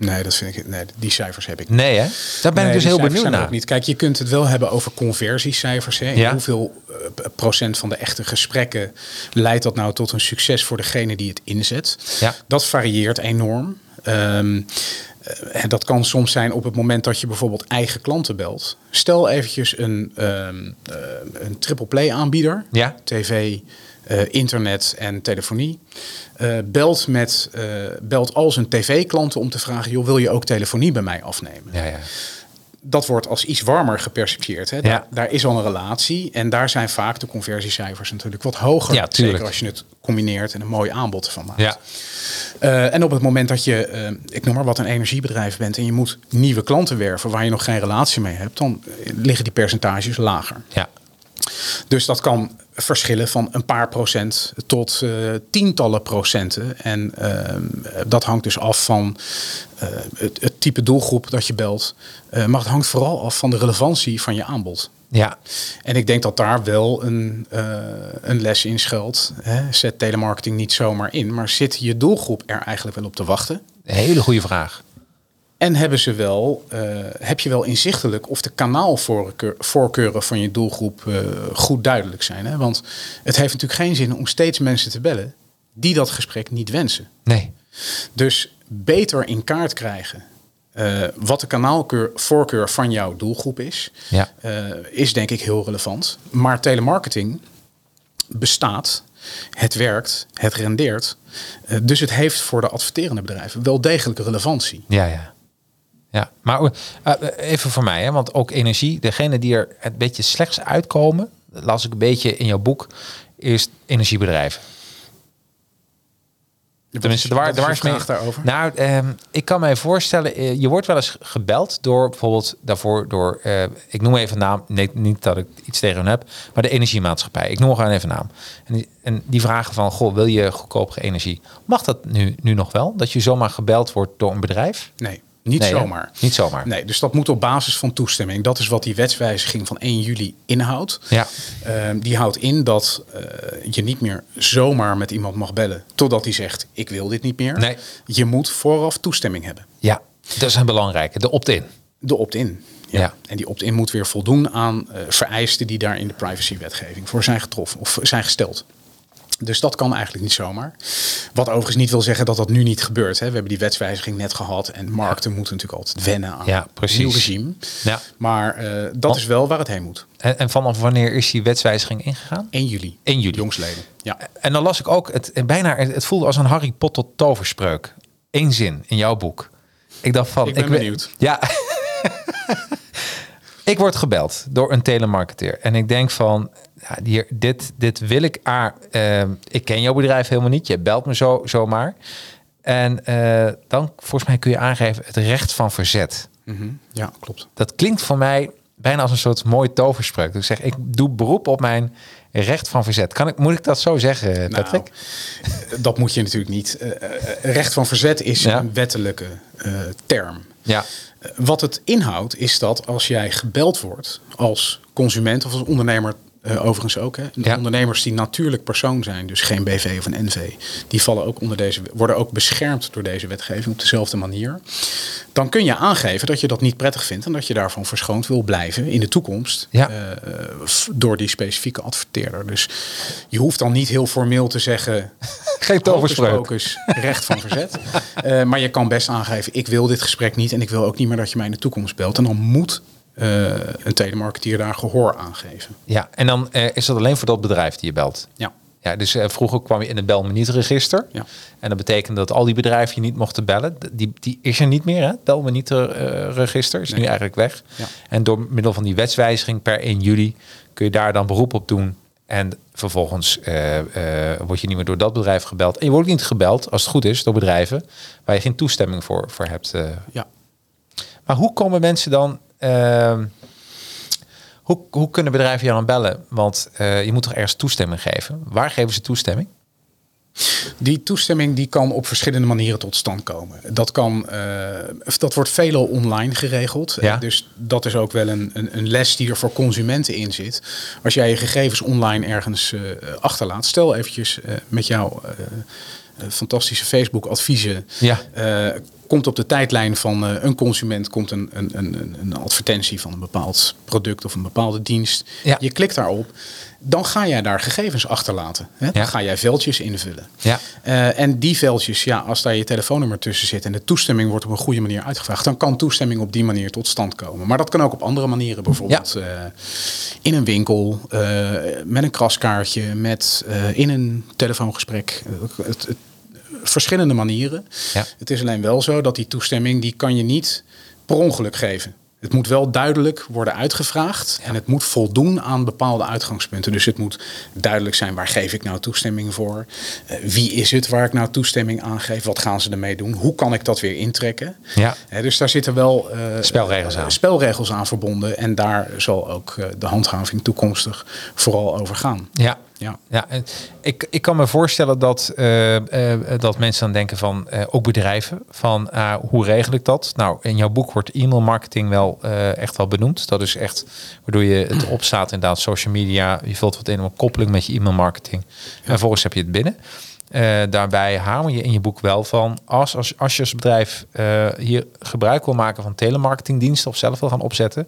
Nee, dat vind ik, nee, die cijfers heb ik niet. Nee, hè? Daar ben Nee, ik dus heel benieuwd naar. Ook niet. Kijk, je kunt het wel hebben over conversiecijfers. Hè? Ja. Hoeveel eh, procent van de echte gesprekken leidt dat nou tot een succes voor degene die het inzet? Ja. Dat varieert enorm. Eh, dat kan soms zijn op het moment dat je bijvoorbeeld eigen klanten belt. Stel eventjes een, ehm eh, een triple play aanbieder, Ja. tv, eh, internet en telefonie. eh, belt, met, eh, belt al zijn tv-klanten om te vragen: joh, wil je ook telefonie bij mij afnemen? Ja, ja. dat wordt als iets warmer gepercipieerd. Hè? Daar, Ja. daar is al een relatie. En daar zijn vaak de conversiecijfers natuurlijk wat hoger. Zeker als je het combineert en een mooi aanbod ervan maakt. Ja. Eh, en op het moment dat je, ik noem maar wat, een energiebedrijf bent en je moet nieuwe klanten werven waar je nog geen relatie mee hebt, dan liggen die percentages lager. Ja. Dus dat kan verschillen van een paar procent tot eh, tientallen procenten. En ehm, dat hangt dus af van eh, het, het type doelgroep dat je belt. Eh, maar het hangt vooral af van de relevantie van je aanbod. Ja. En ik denk dat daar wel een, een les in schuilt. Hè? Zet telemarketing niet zomaar in, maar zit je doelgroep er eigenlijk wel op te wachten? Een hele goede vraag. En hebben ze wel, eh, heb je wel inzichtelijk of de kanaalvoorkeuren van je doelgroep eh, goed duidelijk zijn? Hè? Want het heeft natuurlijk geen zin om steeds mensen te bellen die dat gesprek niet wensen. Nee. Dus beter in kaart krijgen eh, wat de kanaalvoorkeur van jouw doelgroep is, Ja. is denk ik heel relevant. Maar telemarketing bestaat, het werkt, het rendeert. Dus het heeft voor de adverterende bedrijven wel degelijk relevantie. Ja, ja. Ja, maar eh, even voor mij, hè, want ook energie, degene die er een beetje slechts uitkomen, las ik een beetje in jouw boek, is energiebedrijven. Tenminste, de waar, waar is mee- daarover? Nou, ehm, ik kan mij voorstellen, eh, je wordt wel eens gebeld door bijvoorbeeld daarvoor door, eh, ik noem even een naam, nee, niet dat ik iets tegen hen heb, maar de energiemaatschappij. Ik noem gewoon even een naam. En die, en die vragen van, goh, wil je goedkopere energie? Mag dat nu, nu nog wel? Dat je zomaar gebeld wordt door een bedrijf? Nee, niet Nee, hè? zomaar. Niet zomaar. Nee, dus dat moet op basis van toestemming. Dat is wat die wetswijziging van 1 juli inhoudt. Ja. Ehm, die houdt in dat eh, je niet meer zomaar met iemand mag bellen totdat hij zegt: Ik wil dit niet meer. Nee. Je moet vooraf toestemming hebben. Ja, dat is een belangrijke. De opt-in. De opt-in. Ja. En die opt-in moet weer voldoen aan eh, vereisten die daar in de privacywetgeving voor zijn getroffen of zijn gesteld. Dus dat kan eigenlijk niet zomaar. Wat overigens niet wil zeggen dat dat nu niet gebeurt. Hè. We hebben die wetswijziging net gehad. En markten moeten natuurlijk altijd wennen aan Ja, precies. nieuw regime. Ja. Maar eh, dat Want- is wel waar het heen moet. En, en vanaf wanneer is die wetswijziging ingegaan? 1 juli. 1 juli. Jongsleden. Ja. En dan las ik ook, het, en bijna, het voelde als een Harry Potter toverspreuk. Eén zin in jouw boek. Ik dacht van... Ik ben benieuwd. Ja. ik word gebeld door een telemarketeer. En ik denk van, ja, hier, dit, dit wil ik... Ah, ehm, ik ken jouw bedrijf helemaal niet. Je belt me zo, zomaar. En eh, dan, volgens mij kun je aangeven, het recht van verzet. Mhm. ja, klopt. Dat klinkt voor mij bijna als een soort mooi toverspreuk. Dus ik zeg, ik doe beroep op mijn recht van verzet. Kan ik, moet ik dat zo zeggen, Patrick? Nou, dat moet je natuurlijk niet. Eh, eh, recht van verzet is Ja. een wettelijke eh, term. Ja. Wat het inhoudt is dat als jij gebeld wordt als consument of als ondernemer, eh, overigens ook, hè, Ja. ondernemers die natuurlijk persoon zijn, dus geen BV of een NV, die vallen ook onder deze, worden ook beschermd door deze wetgeving op dezelfde manier. Dan kun je aangeven dat je dat niet prettig vindt en dat je daarvan verschoond wil blijven in de toekomst Ja. eh, f- door die specifieke adverteerder. Dus je hoeft dan niet heel formeel te zeggen Geen toverspreuk. Recht van verzet. Eh, maar je kan best aangeven, ik wil dit gesprek niet en ik wil ook niet meer dat je mij in de toekomst belt. En dan moet eh, een telemarketeer daar gehoor aan geven. Ja, en dan eh, is dat alleen voor dat bedrijf die je belt. Ja. Ja, dus eh, vroeger kwam je in het bel me niet register. Ja. En dat betekende dat al die bedrijven je niet mochten bellen. Die, die is er niet meer, hè? Bel me niet eh, register is nu eigenlijk weg. Ja. En door middel van die wetswijziging per 1 juli kun je daar dan beroep op doen. En vervolgens eh, eh, word je niet meer door dat bedrijf gebeld. En je wordt ook niet gebeld, als het goed is, door bedrijven waar je geen toestemming voor, voor hebt. eh. Ja. Maar hoe komen mensen dan... ehm, hoe, hoe kunnen bedrijven jou dan bellen? Want eh, je moet toch ergens toestemming geven? Waar geven ze toestemming? Die toestemming die kan op verschillende manieren tot stand komen. Dat, kan, eh, dat wordt veelal online geregeld. Ja. Dus dat is ook wel een, een, een les die er voor consumenten in zit. Als jij je gegevens online ergens eh, achterlaat. Stel eventjes met jouw eh, fantastische Facebook adviezen. Ja. eh, komt op de tijdlijn van eh, een consument komt een, een, een, een advertentie van een bepaald product of een bepaalde dienst. Ja. Je klikt daarop. Dan ga jij daar gegevens achterlaten. Hè? Dan Ja. ga jij veldjes invullen. Ja. Eh, en die veldjes, ja, als daar je telefoonnummer tussen zit en de toestemming wordt op een goede manier uitgevraagd, dan kan toestemming op die manier tot stand komen. Maar dat kan ook op andere manieren, bijvoorbeeld eh, in een winkel, eh, met een kraskaartje, met eh, in een telefoongesprek. Eh, het, het- verschillende manieren. Ja. Het is alleen wel zo dat die toestemming, die kan je niet per ongeluk geven. Het moet wel duidelijk worden uitgevraagd en het moet voldoen aan bepaalde uitgangspunten. Dus het moet duidelijk zijn waar geef ik nou toestemming voor? Eh, wie is het waar ik nou toestemming aan geef? Wat gaan ze ermee doen? Hoe kan ik dat weer intrekken? Ja. Dus daar zitten wel eh, Spelregels eh, aan. spelregels aan verbonden en daar zal ook de handhaving toekomstig vooral over gaan. Ja. Ja. Ja, en ik, ik kan me voorstellen dat, eh, eh, dat mensen dan denken van, eh, ook bedrijven, van ah, hoe regel ik dat? Nou, in jouw boek wordt e-mail marketing wel echt wel benoemd. Dat is echt waardoor je het opstaat inderdaad social media. Je vult wat in op koppeling met je e-mail marketing. En vervolgens heb je het binnen. Daarbij hamer je in je boek wel van als, als, als je als bedrijf hier gebruik wil maken van telemarketingdiensten of zelf wil gaan opzetten,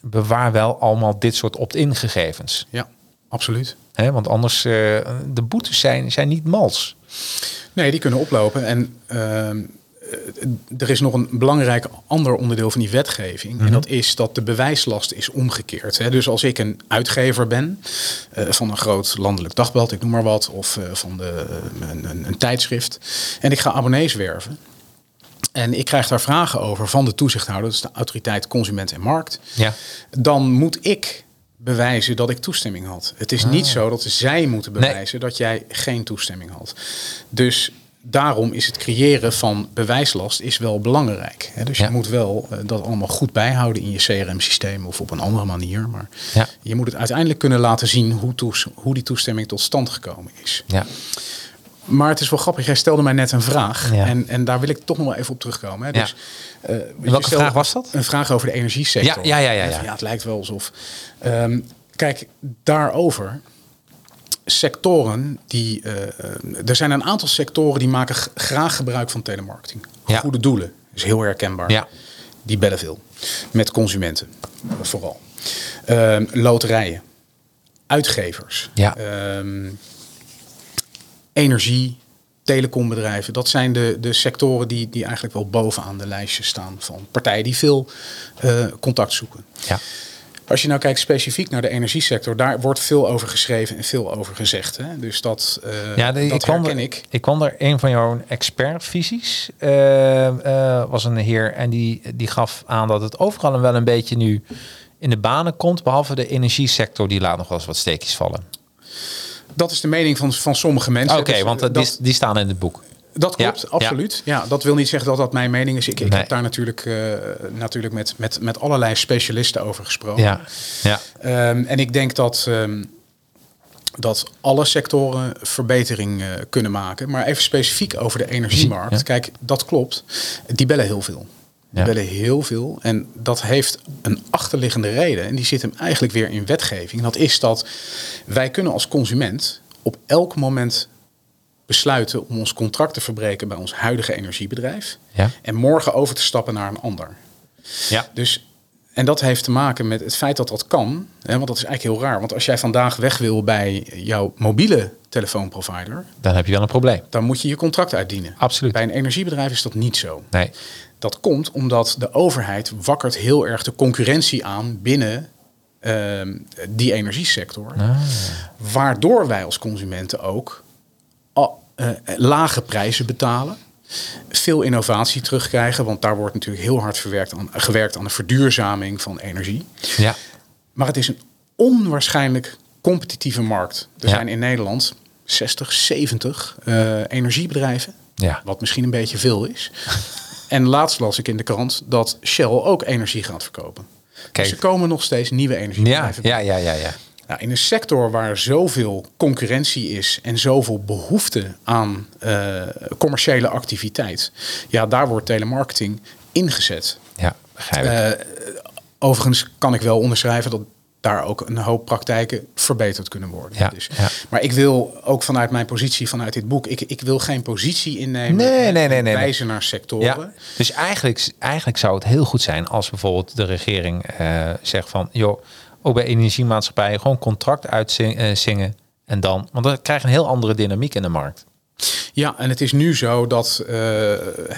bewaar wel allemaal dit soort opt-in gegevens. ja, absoluut. Want anders, uh, de boetes zijn, zijn niet mals. Nee, die kunnen oplopen. En uh, er is nog een belangrijk ander onderdeel van die wetgeving. Mm -hmm. En dat is dat de bewijslast is omgekeerd. Hè. Dus als ik een uitgever ben uh, van een groot landelijk dagblad, ik noem maar wat, of van de, een, een, een tijdschrift. En ik ga abonnees werven. En ik krijg daar vragen over van de toezichthouder, dus de autoriteit Consument en Markt. Ja. Dan moet ik bewijzen dat ik toestemming had. Het is ah. niet zo dat zij moeten bewijzen nee. dat jij geen toestemming had. Dus daarom is het creëren van bewijslast is wel belangrijk. Dus ja. je moet wel uh, dat allemaal goed bijhouden in je CRM-systeem of op een andere manier. Maar ja. je moet het uiteindelijk kunnen laten zien hoe, toes, hoe die toestemming tot stand gekomen is. Ja. Maar het is wel grappig, jij stelde mij net een vraag. En, en daar wil ik toch nog wel even op terugkomen. Hè. Dus, uh, Welke vraag was dat? Een vraag over de energiesector. Ja, ja, ja. ja, ja. ja het lijkt wel alsof... Um, kijk, daarover... Sectoren die... Uh, er zijn een aantal sectoren die maken graag gebruik van telemarketing. Goede doelen. is heel herkenbaar. Ja. Die bellen veel. Met consumenten vooral. Um, loterijen. Uitgevers. Ja. Um, energie, telecombedrijven. Dat zijn de, de sectoren die, die eigenlijk wel bovenaan de lijstje staan van partijen die veel uh, contact zoeken. Ja. Als je nou kijkt specifiek naar de energiesector, daar wordt veel over geschreven en veel over gezegd. Hè? Dus dat, uh, ja, de, dat ik herken er, ik. Ik kwam er een van jouw expertvisies, uh, uh, was een heer en die, die gaf aan dat het overal wel een beetje nu in de banen komt, behalve de energiesector, die laat nog wel eens wat steekjes vallen. Dat is de mening van, van sommige mensen. Oké, okay, dus, want dat, die, die staan in het boek. Dat klopt, ja, absoluut. Ja. ja. dat wil niet zeggen dat dat mijn mening is. Ik, ik nee. heb daar natuurlijk, uh, natuurlijk met, met, met allerlei specialisten over gesproken. Ja. Ja. Um, en ik denk dat, um, dat alle sectoren verbetering uh, kunnen maken. Maar even specifiek over de energiemarkt. Ja. Kijk, dat klopt. Die bellen heel veel. Die ja. heel veel. En dat heeft een achterliggende reden. En die zit hem eigenlijk weer in wetgeving. En dat is dat wij kunnen als consument op elk moment besluiten om ons contract te verbreken bij ons huidige energiebedrijf. Ja. En morgen over te stappen naar een ander. Ja. Dus, en dat heeft te maken met het feit dat dat kan. Hè, want dat is eigenlijk heel raar. Want als jij vandaag weg wil bij jouw mobiele telefoonprovider. Dan heb je wel een probleem. Dan moet je je contract uitdienen. Absoluut. Bij een energiebedrijf is dat niet zo. Nee. Dat komt omdat de overheid wakkert heel erg de concurrentie aan binnen uh, die energiesector. Ah. Waardoor wij als consumenten ook uh, lage prijzen betalen. Veel innovatie terugkrijgen, want daar wordt natuurlijk heel hard verwerkt aan, gewerkt aan de verduurzaming van energie. Ja. Maar het is een onwaarschijnlijk competitieve markt. Er Ja. zijn in Nederland 60, 70 uh, energiebedrijven. Ja. Wat misschien een beetje veel is. En laatst las ik in de krant dat Shell ook energie gaat verkopen. Kijk. Dus er komen nog steeds nieuwe Ja, energiebedrijven. ja, ja, ja, ja. Nou, in een sector waar zoveel concurrentie is en zoveel behoefte aan uh, commerciële activiteit, ja, daar wordt telemarketing ingezet. Ja, begrijp ik. Uh, overigens kan ik wel onderschrijven dat daar ook een hoop praktijken verbeterd kunnen worden. Ja, dus, ja. Maar ik wil ook vanuit mijn positie, vanuit dit boek, ik, ik wil geen positie innemen. Nee, nee, nee, nee, wijzen naar sectoren. Ja, dus eigenlijk, eigenlijk zou het heel goed zijn als bijvoorbeeld de regering uh, zegt van, joh, ook bij energiemaatschappijen gewoon contract uitzingen en dan, want dan krijg je een heel andere dynamiek in de markt. Ja, en het is nu zo dat uh,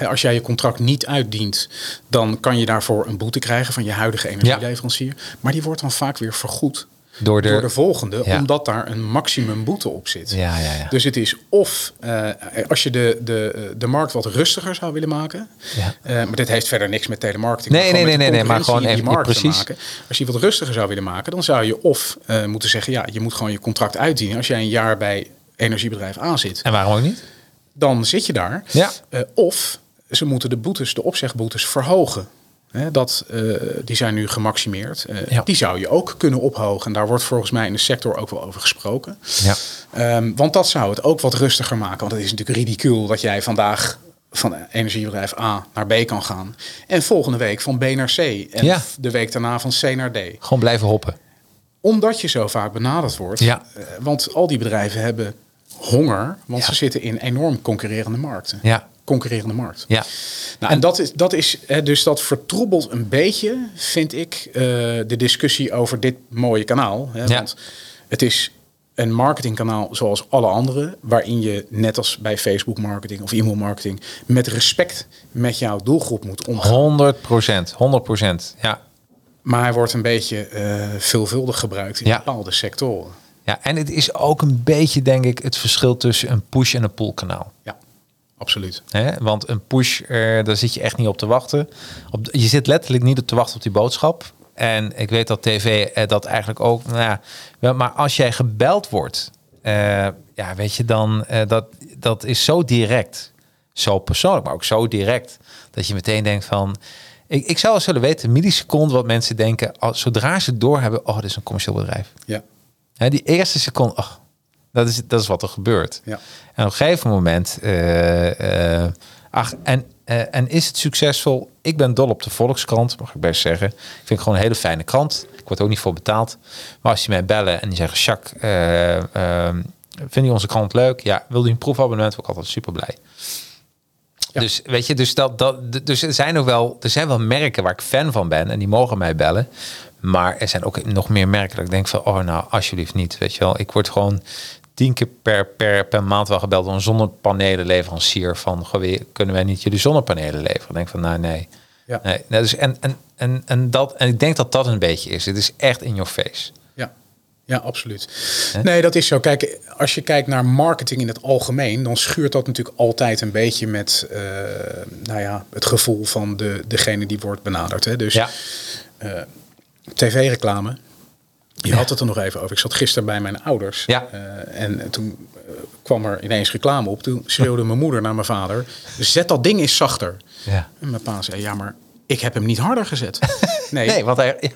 als jij je contract niet uitdient, dan kan je daarvoor een boete krijgen van je huidige energieleverancier. Ja. Maar die wordt dan vaak weer vergoed Door de- door de volgende, Ja. omdat daar een maximum boete op zit. Ja, ja, ja. Dus het is of eh, als je de, de, de markt wat rustiger zou willen maken. Ja. eh, maar dit heeft verder niks met telemarketing. Nee, nee, nee, nee, nee, maar gewoon even- markt precies. maken. Als je wat rustiger zou willen maken, dan zou je of eh, moeten zeggen: ja, je moet gewoon je contract uitdienen. Als jij een jaar bij energiebedrijf A zit, En waarom ook niet? Dan zit je daar. Ja. Eh, of ze moeten de boetes, de opzegboetes verhogen. Dat, eh, die zijn nu gemaximeerd. Eh, Ja. Die zou je ook kunnen ophogen. En daar wordt volgens mij in de sector ook wel over gesproken. Ja. Ehm, want dat zou het ook wat rustiger maken. Want het is natuurlijk ridicuul dat jij vandaag van energiebedrijf A naar B kan gaan. En volgende week van B naar C. En Ja. de week daarna van C naar D. Gewoon blijven hoppen. Omdat je zo vaak benaderd wordt. Ja. Want al die bedrijven hebben honger. Want Ja. ze zitten in enorm concurrerende markten. Ja. Concurrerende markt. Ja. Nou, en dat is, dat is hè, dus dat vertroebelt een beetje, vind ik, eh, de discussie over dit mooie kanaal. Hè, Ja. Want het is een marketingkanaal zoals alle andere, waarin je net als bij Facebook marketing of e-mail marketing met respect met jouw doelgroep moet omgaan. 100 procent. 100 procent. Ja. Maar hij wordt een beetje eh, veelvuldig gebruikt in Ja. bepaalde sectoren. Ja. En het is ook een beetje, denk ik, het verschil tussen een push en een pull kanaal. Ja, absoluut. Hè? Want een push, eh, daar zit je echt niet op te wachten. Op, je zit letterlijk niet op te wachten op die boodschap. En ik weet dat tv eh, dat eigenlijk ook. Nou ja, maar als jij gebeld wordt, eh, ja, weet je dan, dat, dat is zo direct, zo persoonlijk, maar ook zo direct, dat je meteen denkt van. Ik, ik zou wel zullen weten, milliseconde wat mensen denken, als, zodra ze doorhebben, oh, dit is een commercieel bedrijf. Ja, Hè, die eerste seconde, dat is, dat is wat er gebeurt. Ja. En op een gegeven moment, eh, eh, ach, en, eh, en is het succesvol? Ik ben dol op de Volkskrant, mag ik best zeggen. Ik vind het gewoon een hele fijne krant. Ik word ook niet voor betaald. Maar als je mij bellen en die zeggen, Jacques, eh, eh, vind je onze krant leuk? Ja, wil je een proefabonnement? Word ik altijd super blij. Ja. Dus weet je, dus, dat, dat, dus er zijn ook wel, er zijn wel merken waar ik fan van ben en die mogen mij bellen. Maar er zijn ook nog meer merken dat ik denk van, oh nou, alsjeblieft niet. Weet je wel, ik word gewoon tien keer per, per, per maand wel gebeld door een zonnepanelenleverancier van, kunnen wij niet jullie zonnepanelen leveren? Ik denk van, nou nee. Ja. nee, nee dus en, en, en, en, dat, en ik denk dat dat een beetje is. Het is echt in your face. Ja, ja absoluut. Nee, dat is zo. Kijk, als je kijkt naar marketing in het algemeen, dan schuurt dat natuurlijk altijd een beetje met eh, nou ja, het gevoel van de, degene die wordt benaderd. Hè. Dus Ja. Tv-reclame. Je had het er nog even over. Ik zat gisteren bij mijn ouders. Ja. Eh, en toen eh, kwam er ineens reclame op. Toen schreeuwde mijn moeder naar mijn vader. Zet dat ding eens zachter. Ja. En mijn pa zei, ja, maar ik heb hem niet harder gezet. Nee, Nee, want hij, ja,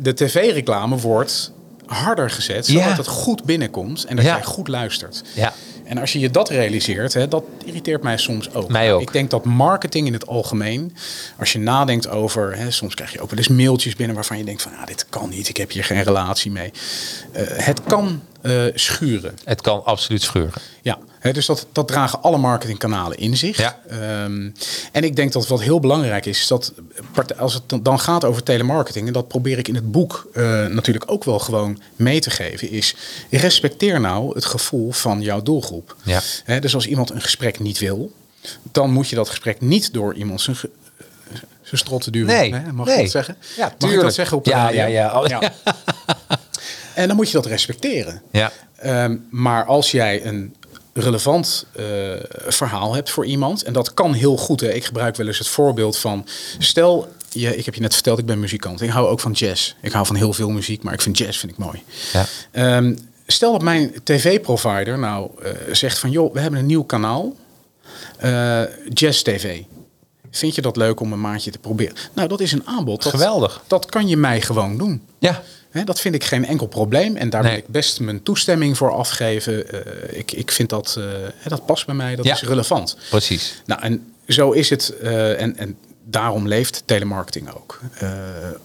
de tv-reclame wordt harder gezet, zodat Ja. het goed binnenkomt en dat jij goed luistert. Ja. En als je je dat realiseert, hè, dat irriteert mij soms ook. Mij ook. Ik denk dat marketing in het algemeen, als je nadenkt over, hè, soms krijg je ook wel eens mailtjes binnen waarvan je denkt van, ah, dit kan niet, ik heb hier geen relatie mee. Eh, het kan eh, schuren. Het kan absoluut schuren. Ja, hè, dus dat, dat dragen alle marketingkanalen in zich. Ja. Ehm, en ik denk dat wat heel belangrijk is, is dat als het dan- gaat over telemarketing, en dat probeer ik in het boek eh, natuurlijk ook wel gewoon mee te geven, is respecteer nou het gevoel van jouw doelgroep. Ja. Hè, dus als iemand een gesprek niet wil, dan moet je dat gesprek niet door iemand zijn, ge- zijn strot te duwen. Nee, Hè, Mag nee. ik dat zeggen? Ja, Mag ik tuurlijk. dat zeggen op de Ja, radio? ja, ja. Ja. En dan moet je dat respecteren. Ja. Ehm, maar als jij een relevant eh, verhaal hebt voor iemand, en dat kan heel goed. Hè. Ik gebruik wel eens het voorbeeld van, stel, je, ik heb je net verteld, ik ben muzikant. Ik hou ook van jazz. Ik hou van heel veel muziek, maar ik vind jazz vind ik mooi. Ja. Ehm, stel dat mijn tv-provider nou eh, zegt van, joh, we hebben een nieuw kanaal, eh, Jazz TV. Vind je dat leuk om een maandje te proberen? Nou, dat is een aanbod. Dat, Geweldig. Dat kan je mij gewoon doen. Ja. Hè, dat vind ik geen enkel probleem. En daar Nee. wil ik best mijn toestemming voor afgeven. Eh, ik, ik vind dat, eh, dat past bij mij, dat Ja. is relevant. Precies. Nou, en zo is het. eh, en, en daarom leeft telemarketing ook.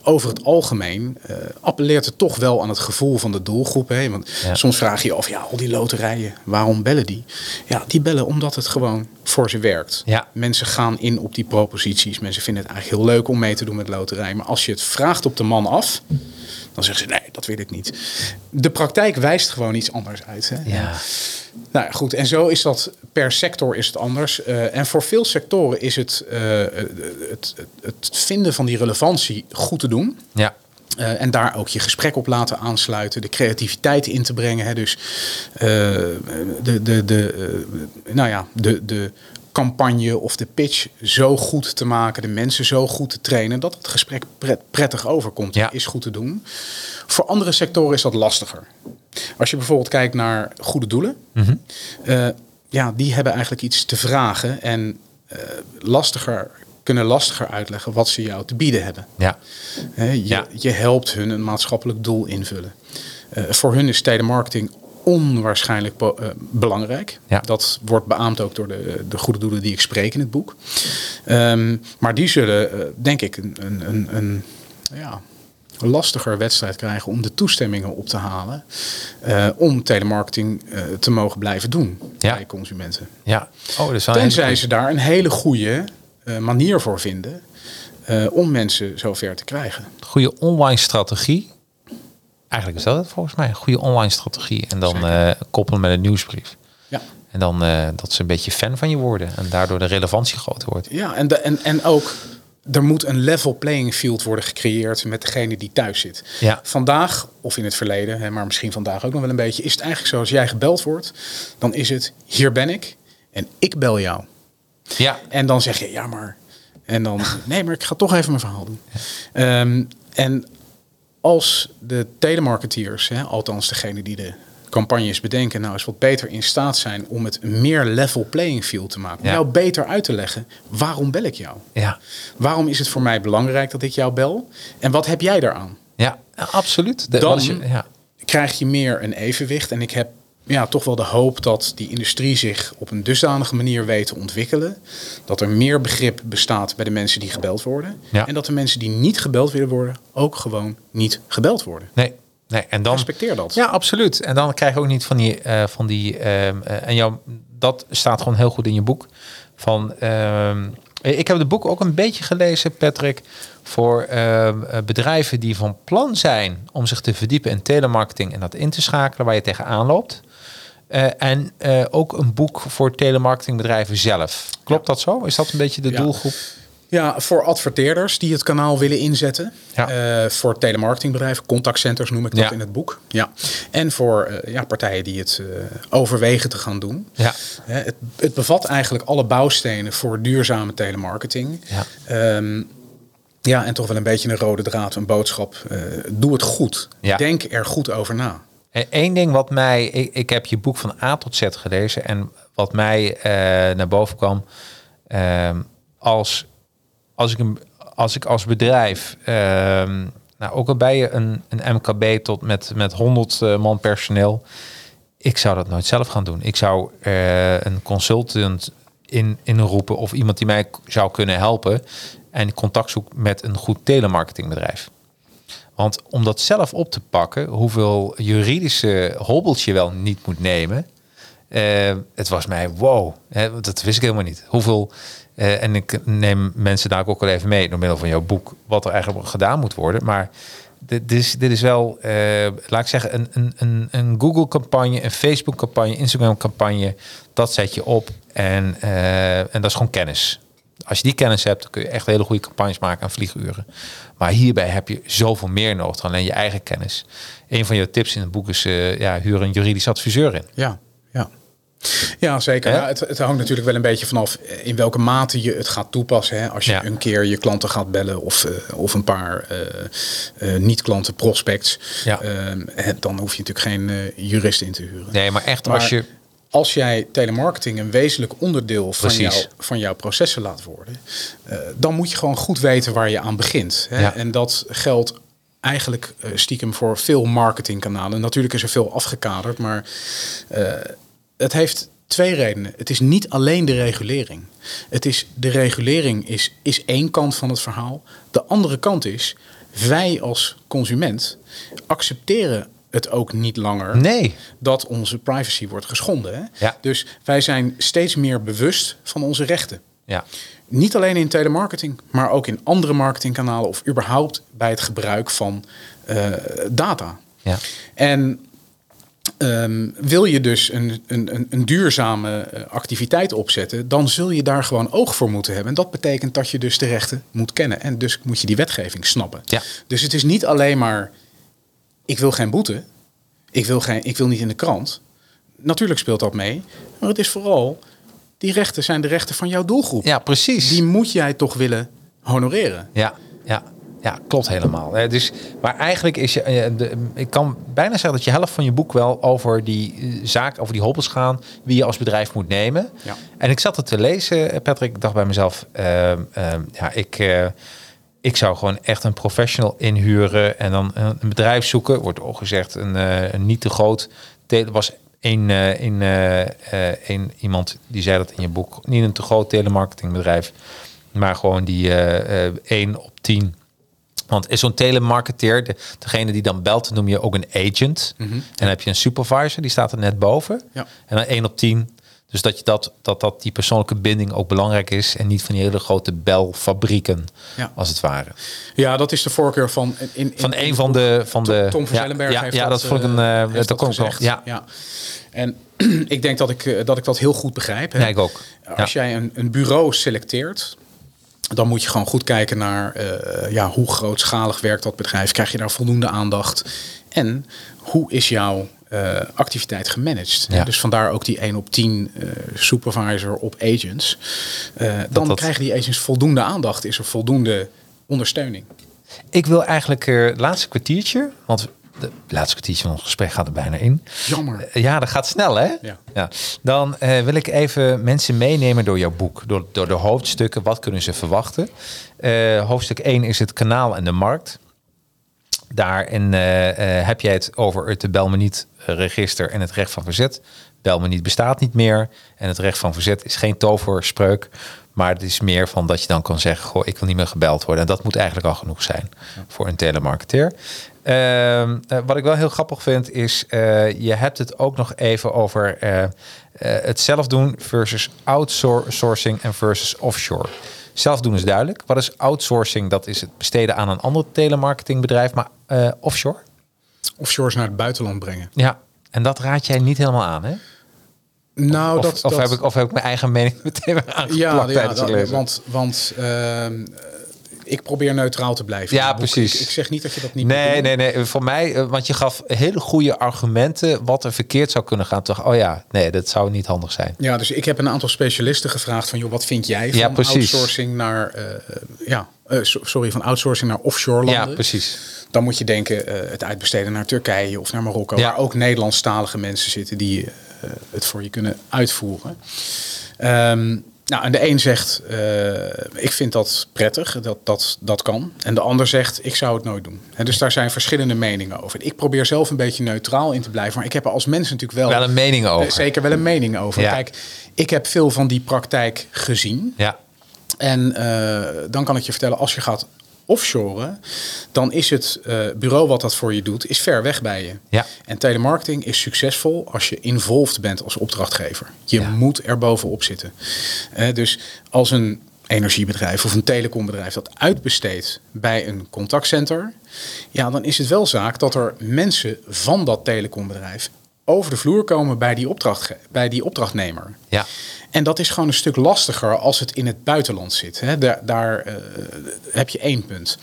Over het algemeen appelleert het toch wel aan het gevoel van de doelgroep. Hè? Want Ja. soms vraag je je af, ja, al die loterijen, waarom bellen die? Ja, die bellen omdat het gewoon voor ze werkt. Ja. Mensen gaan in op die proposities. Mensen vinden het eigenlijk heel leuk om mee te doen met loterij. Maar als je het vraagt op de man af, dan zeggen ze nee, dat wil ik niet. De praktijk wijst gewoon iets anders uit. Hè? Ja. Nou goed, en zo is dat per sector is het anders. Eh, en voor veel sectoren is het, eh, het, het, het vinden van die relevantie goed te doen. Ja. Eh, en daar ook je gesprek op laten aansluiten, de creativiteit in te brengen. Hè. Dus uh, de, de, de, uh, nou ja, de, de campagne of de pitch zo goed te maken, de mensen zo goed te trainen, dat het gesprek pret, prettig overkomt, Ja. is goed te doen. Voor andere sectoren is dat lastiger. Als je bijvoorbeeld kijkt naar goede doelen, eh, ja, die hebben eigenlijk iets te vragen en eh, lastiger, kunnen lastiger uitleggen wat ze jou te bieden hebben. Ja. Je, Ja. je helpt hun een maatschappelijk doel invullen. Eh, voor hun is telemarketing onwaarschijnlijk eh, belangrijk. Ja. Dat wordt beaamd ook door de, de goede doelen die ik spreek in het boek. Ehm, maar die zullen, eh, denk ik, een, een, een, een ja, lastiger wedstrijd krijgen om de toestemmingen op te halen. eh, om telemarketing te mogen blijven doen Ja. bij consumenten. Ja. Oh, dat is hele Tenzij ze daar een hele goede manier voor vinden. om mensen zover te krijgen. goede online strategie. Eigenlijk is dat het volgens mij. Een goede online strategie. En dan eh, koppelen met een nieuwsbrief. Ja. En dan eh, dat ze een beetje fan van je worden. En daardoor de relevantie groter wordt. Ja, en, de, en, en ook er moet een level playing field worden gecreëerd met degene die thuis zit. Ja. Vandaag, of in het verleden, hè, maar misschien vandaag ook nog wel een beetje, is het eigenlijk zo als jij gebeld wordt, dan is het hier ben ik en ik bel jou. Ja. En dan zeg je ja maar. En dan nee, maar ik ga toch even mijn verhaal doen. Ehm, en als de telemarketeers, hè, althans degene die de campagnes bedenken, nou eens wat beter in staat zijn om het meer level playing field te maken. Om Ja. jou beter uit te leggen, waarom bel ik jou? Ja. Waarom is het voor mij belangrijk dat ik jou bel? En wat heb jij daaraan? Ja, absoluut. De, Dan- je- ja. Krijg je meer een evenwicht. En ik heb ja, toch wel de hoop dat die industrie zich op een dusdanige manier weet te ontwikkelen. Dat er meer begrip bestaat bij de mensen die gebeld worden. Ja. En dat de mensen die niet gebeld willen worden, ook gewoon niet gebeld worden. Nee. Nee, en dan Respecteer dat. Ja, absoluut. En dan krijg je ook niet van die, eh, van die ehm, eh, en jou, dat staat gewoon heel goed in je boek. Van, ehm, ik heb het boek ook een beetje gelezen, Patrick, voor ehm, eh, bedrijven die van plan zijn om zich te verdiepen in telemarketing en dat in te schakelen waar je tegenaan loopt. Eh, en eh, ook een boek voor telemarketingbedrijven zelf. Klopt dat zo? Is dat een beetje de Ja. doelgroep? Ja, voor adverteerders die het kanaal willen inzetten. Ja. Eh, voor telemarketingbedrijven, contactcenters noem ik dat in het boek. Ja. En voor ja, partijen die het overwegen te gaan doen. Ja. Het, het bevat eigenlijk alle bouwstenen voor duurzame telemarketing. Ja. Ehm, ja, en toch wel een beetje een rode draad, een boodschap. Doe het goed. Denk er goed over na. Eén ding wat mij, ik, ik heb je boek van A tot Z gelezen en wat mij eh, naar boven kwam, ehm, als, als, ik als ik als bedrijf, ehm, nou ook al bij je een, een MKB tot met, met 100 eh, man personeel, ik zou dat nooit zelf gaan doen. Ik zou eh, een consultant in, inroepen of iemand die mij zou kunnen helpen en contact zoek met een goed telemarketingbedrijf. Want om dat zelf op te pakken, hoeveel juridische hobbels je wel niet moet nemen. eh, het was mij wow, hè, dat wist ik helemaal niet. Hoeveel, eh, en ik neem mensen daar ook al even mee door middel van jouw boek, wat er eigenlijk gedaan moet worden. Maar dit, dit, is, dit is wel, eh, laat ik zeggen, een, een, een, Google-campagne, een Facebook-campagne, Instagram-campagne. Dat zet je op en, en dat is gewoon kennis. Als je die kennis hebt, dan kun je echt hele goede campagnes maken aan vlieguren. Maar hierbij heb je zoveel meer nodig dan alleen je eigen kennis. Een van je tips in het boek is, eh, ja, huur een juridisch adviseur in. Ja, ja. Ja, zeker. Ja, het, het hangt natuurlijk wel een beetje vanaf in welke mate je het gaat toepassen. Hè. Als je Ja. een keer je klanten gaat bellen of, eh, of een paar eh, eh, niet-klanten prospects, Ja. ehm, dan hoef je natuurlijk geen eh, jurist in te huren. Nee, maar echt Maar als je... als jij telemarketing een wezenlijk onderdeel van, Precies. jou, van jouw processen laat worden, eh, dan moet je gewoon goed weten waar je aan begint. Hè? Ja. En dat geldt eigenlijk eh, stiekem voor veel marketingkanalen. Natuurlijk is er veel afgekaderd, maar eh, het heeft twee redenen. Het is niet alleen de regulering. Het is, de regulering is, is één kant van het verhaal. De andere kant is, wij als consument accepteren het ook niet langer Nee. dat onze privacy wordt geschonden. Hè? Ja. Dus wij zijn steeds meer bewust van onze rechten. Ja, Niet alleen in telemarketing, maar ook in andere marketingkanalen of überhaupt bij het gebruik van eh, data. ja, En Ehm, wil je dus een, een, een, duurzame eh, activiteit opzetten, dan zul je daar gewoon oog voor moeten hebben. En dat betekent dat je dus de rechten moet kennen. En dus moet je die wetgeving snappen. Ja. Dus het is niet alleen maar, ik wil geen boete, ik wil, geen, ik wil niet in de krant. Natuurlijk speelt dat mee, maar het is vooral, die rechten zijn de rechten van jouw doelgroep. Ja, precies. Die moet jij toch willen honoreren. Ja, ja, ja, klopt helemaal. Dus, maar eigenlijk is je, eh, ik kan bijna zeggen dat je helft van je boek wel over die eh, zaak, over die hobbels gaan, wie je als bedrijf moet nemen. Ja. En ik zat het te lezen, Patrick, ik dacht bij mezelf, ehm, ehm, ja, ik, eh, ik zou gewoon echt een professional inhuren en dan een, bedrijf zoeken. Wordt ook gezegd, een, eh, een niet te groot. tele- was een, eh, een, eh, een, iemand die zei dat in je boek, niet een te groot telemarketingbedrijf, maar gewoon die 1 op 10 want is zo'n telemarketeer, de, degene die dan belt, noem je ook een agent. En dan heb je een supervisor, die staat er net boven. Ja. En dan 1 op 10. Dus dat, je dat, dat, dat die persoonlijke binding ook belangrijk is. En niet van die hele grote belfabrieken, Ja. als het ware. Ja, dat is de voorkeur van... In, in, Van een van de... Van de Tom van ja, Zellenberg ja, heeft ja, dat, dat vond ik een... heeft dat ik wel. gezegd. Ja. En ik denk dat ik, eh, dat ik dat heel goed begrijp. Hè. Ja, ik ook. Als Ja. jij een, een bureau selecteert, dan moet je gewoon goed kijken naar ja, hoe grootschalig werkt dat bedrijf. Krijg je daar voldoende aandacht? En hoe is jouw eh, activiteit gemanaged? Ja. Dus vandaar ook die 1 op 10 eh, supervisor op agents. Eh, dan dat- krijgen die agents voldoende aandacht. Is er voldoende ondersteuning? Ik wil eigenlijk het laatste kwartiertje... Want de laatste kwartiertje van ons gesprek gaat er bijna in. Jammer. Ja, dat gaat snel, hè? Ja. Dan wil ik even mensen meenemen door jouw boek, door, door de hoofdstukken. Wat kunnen ze verwachten? Hoofdstuk 1 is het kanaal en de markt. Daarin heb jij het over het bel me niet register en het recht van verzet. Bel me niet bestaat niet meer. En het recht van verzet is geen toverspreuk. Maar het is meer van dat je dan kan zeggen: Goh, ik wil niet meer gebeld worden. En dat moet eigenlijk al genoeg zijn voor een telemarketeer. Ehm, eh, wat ik wel heel grappig vind, is eh, je hebt het ook nog even over eh, het zelf doen versus outsourcing en versus offshore. Zelf doen is duidelijk. Wat is outsourcing? Dat is het besteden aan een ander telemarketingbedrijf, maar offshore? Offshores naar het buitenland brengen. Ja. En dat raad jij niet helemaal aan, hè? Nou, Of, dat, of, dat, heb ik, of heb ik mijn eigen mening meteen aangeplakt Ja, ja dat- want, want ehm, ik probeer neutraal te blijven. Ja, precies. Ik, ik zeg niet dat je dat niet moet Nee, nee, nee. Voor mij, eh, want je gaf hele goede argumenten wat er verkeerd zou kunnen gaan. Toch, oh ja, nee, dat zou niet handig zijn. Ja, dus ik heb een aantal specialisten gevraagd van, joh, wat vind jij van Ja, outsourcing naar, eh, ja, eh, so- sorry, van outsourcing naar offshore landen? Ja, precies. Dan moet je denken eh, het uitbesteden naar Turkije of naar Marokko, Ja. waar ook Nederlandstalige mensen zitten die eh, het voor je kunnen uitvoeren. Ehm, nou, en de een zegt, eh, ik vind dat prettig, dat, dat dat kan. En de ander zegt, ik zou het nooit doen. Hè, dus daar zijn verschillende meningen over. Ik probeer zelf een beetje neutraal in te blijven, maar ik heb er als mens natuurlijk wel, Wel een mening over. zeker wel een mening over. Ja. Kijk, ik heb veel van die praktijk gezien. Ja, En dan kan ik je vertellen, als je gaat offshoren, dan is het eh, bureau wat dat voor je doet, is ver weg bij je. Ja. En telemarketing is succesvol als je involved bent als opdrachtgever. Je Ja. moet er bovenop zitten. Eh, dus als een energiebedrijf of een telecombedrijf dat uitbesteedt bij een contactcenter, ja, dan is het wel zaak dat er mensen van dat telecombedrijf over de vloer komen bij die, opdracht, bij die opdrachtnemer. ja. En dat is gewoon een stuk lastiger als het in het buitenland zit. Hè. Daar, daar eh, heb je één punt.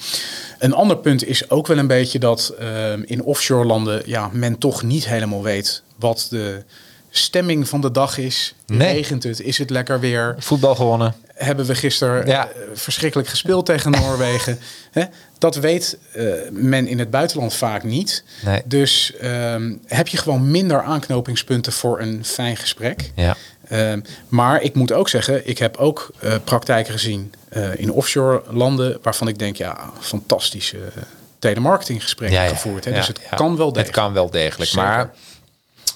Een ander punt is ook wel een beetje dat eh, in offshore landen ja, men toch niet helemaal weet wat de stemming van de dag is. Nee. Regent het? Is het lekker weer? Voetbal gewonnen. Hebben we gisteren Ja. eh, verschrikkelijk gespeeld tegen Noorwegen? Hè? Dat weet eh, men in het buitenland vaak niet. Nee. Dus ehm, heb je gewoon minder aanknopingspunten voor een fijn gesprek. Ja. Ehm, maar ik moet ook zeggen, ik heb ook eh, praktijken gezien in offshore landen waarvan ik denk, ja, fantastische uh, telemarketinggesprekken Ja, gevoerd. Hè? dus het kan wel degelijk. Het kan wel degelijk. Zeker. Maar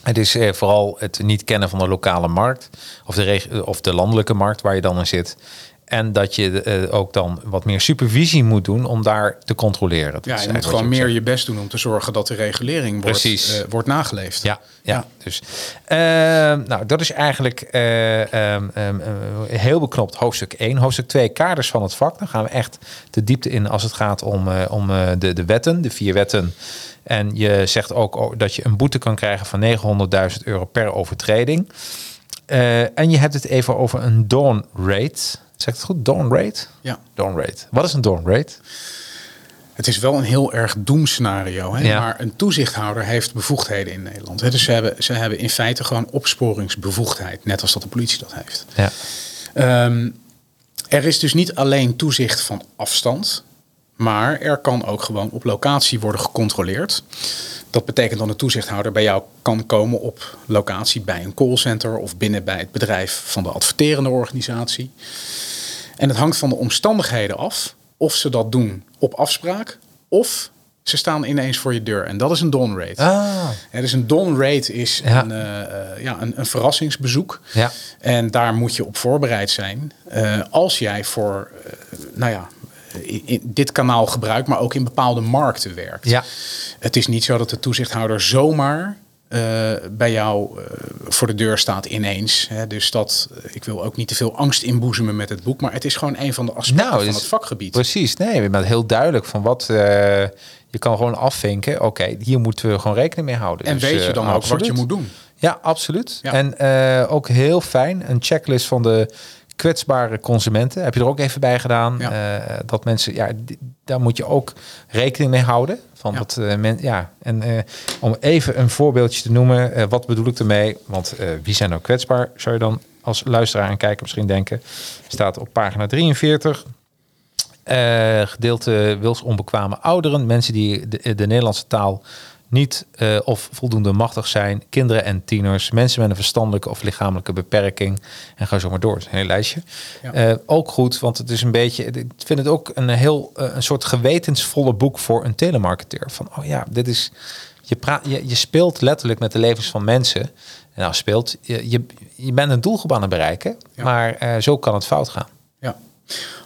het is eh, vooral het niet kennen van de lokale markt. Of de, reg- of de landelijke markt waar je dan in zit. En dat je eh, ook dan wat meer supervisie moet doen om daar te controleren. Dat Ja, je moet gewoon meer je best doen om te zorgen dat de regulering wordt, eh, wordt nageleefd. Ja, ja. dus ehm, nou, dat is eigenlijk eh, ehm, ehm, eh, heel beknopt hoofdstuk 1. Hoofdstuk 2, kaders van het vak. Dan gaan we echt de diepte in als het gaat om, eh, om eh, de, de wetten, de vier wetten. En je zegt ook o- dat je een boete kan krijgen van 900.000 euro per overtreding. Eh, en je hebt het even over een dawn rate. Zeg het goed? Dawn rate? Ja. Dawn rate. Wat is een dawn rate? Het is wel een heel erg doemscenario. Hè? Ja. Maar een toezichthouder heeft bevoegdheden in Nederland. Hè? Dus ze hebben, ze hebben in feite gewoon opsporingsbevoegdheid. Net als dat de politie dat heeft. Ja. Ehm, er is dus niet alleen toezicht van afstand. Maar er kan ook gewoon op locatie worden gecontroleerd. Dat betekent dat een toezichthouder bij jou kan komen op locatie bij een callcenter of binnen bij het bedrijf van de adverterende organisatie. En het hangt van de omstandigheden af of ze dat doen op afspraak of ze staan ineens voor je deur. En dat is een dawn rate. Ah. Ja, dus een dawn rate is Ja. een, eh, eh, ja, een, een verrassingsbezoek. Ja. En daar moet je op voorbereid zijn. Eh, als jij voor, nou ja, in, dit kanaal gebruikt, maar ook in bepaalde markten werkt. Ja. Het is niet zo dat de toezichthouder zomaar eh, bij jou eh, voor de deur staat ineens. Hè. Dus dat, ik wil ook niet te veel angst inboezemen met het boek, maar het is gewoon een van de aspecten van dus- het vakgebied. Precies, nee, je bent heel duidelijk van wat eh, je kan gewoon afvinken. Oké, hier moeten we gewoon rekening mee houden. En Dus, weet je eh, dan ook wat je moet doen? Ja, absoluut. Ja. En eh, ook heel fijn, een checklist van de kwetsbare consumenten. Heb je er ook even bij gedaan. Ja. eh, dat mensen, ja, daar moet je ook rekening mee houden. Van Ja. dat eh, men, ja, en eh, om even een voorbeeldje te noemen, wat bedoel ik ermee? Want wie zijn nou kwetsbaar? Zou je dan als luisteraar en kijker misschien denken? Staat op pagina 43. Eh, gedeelte wilsonbekwame ouderen, mensen die de, de Nederlandse taal niet eh, of voldoende machtig zijn, kinderen en tieners, mensen met een verstandelijke of lichamelijke beperking en ga zo maar door. Het is een heel lijstje. Ja. Eh, ook goed, want het is een beetje, ik vind het ook een heel eh, een soort gewetensvolle boek voor een telemarketeer. Van oh ja, dit is, je, praat, je, je speelt letterlijk met de levens van mensen. En nou speelt, je, je, je bent een doelgroep aan het bereiken, Ja. maar zo kan het fout gaan.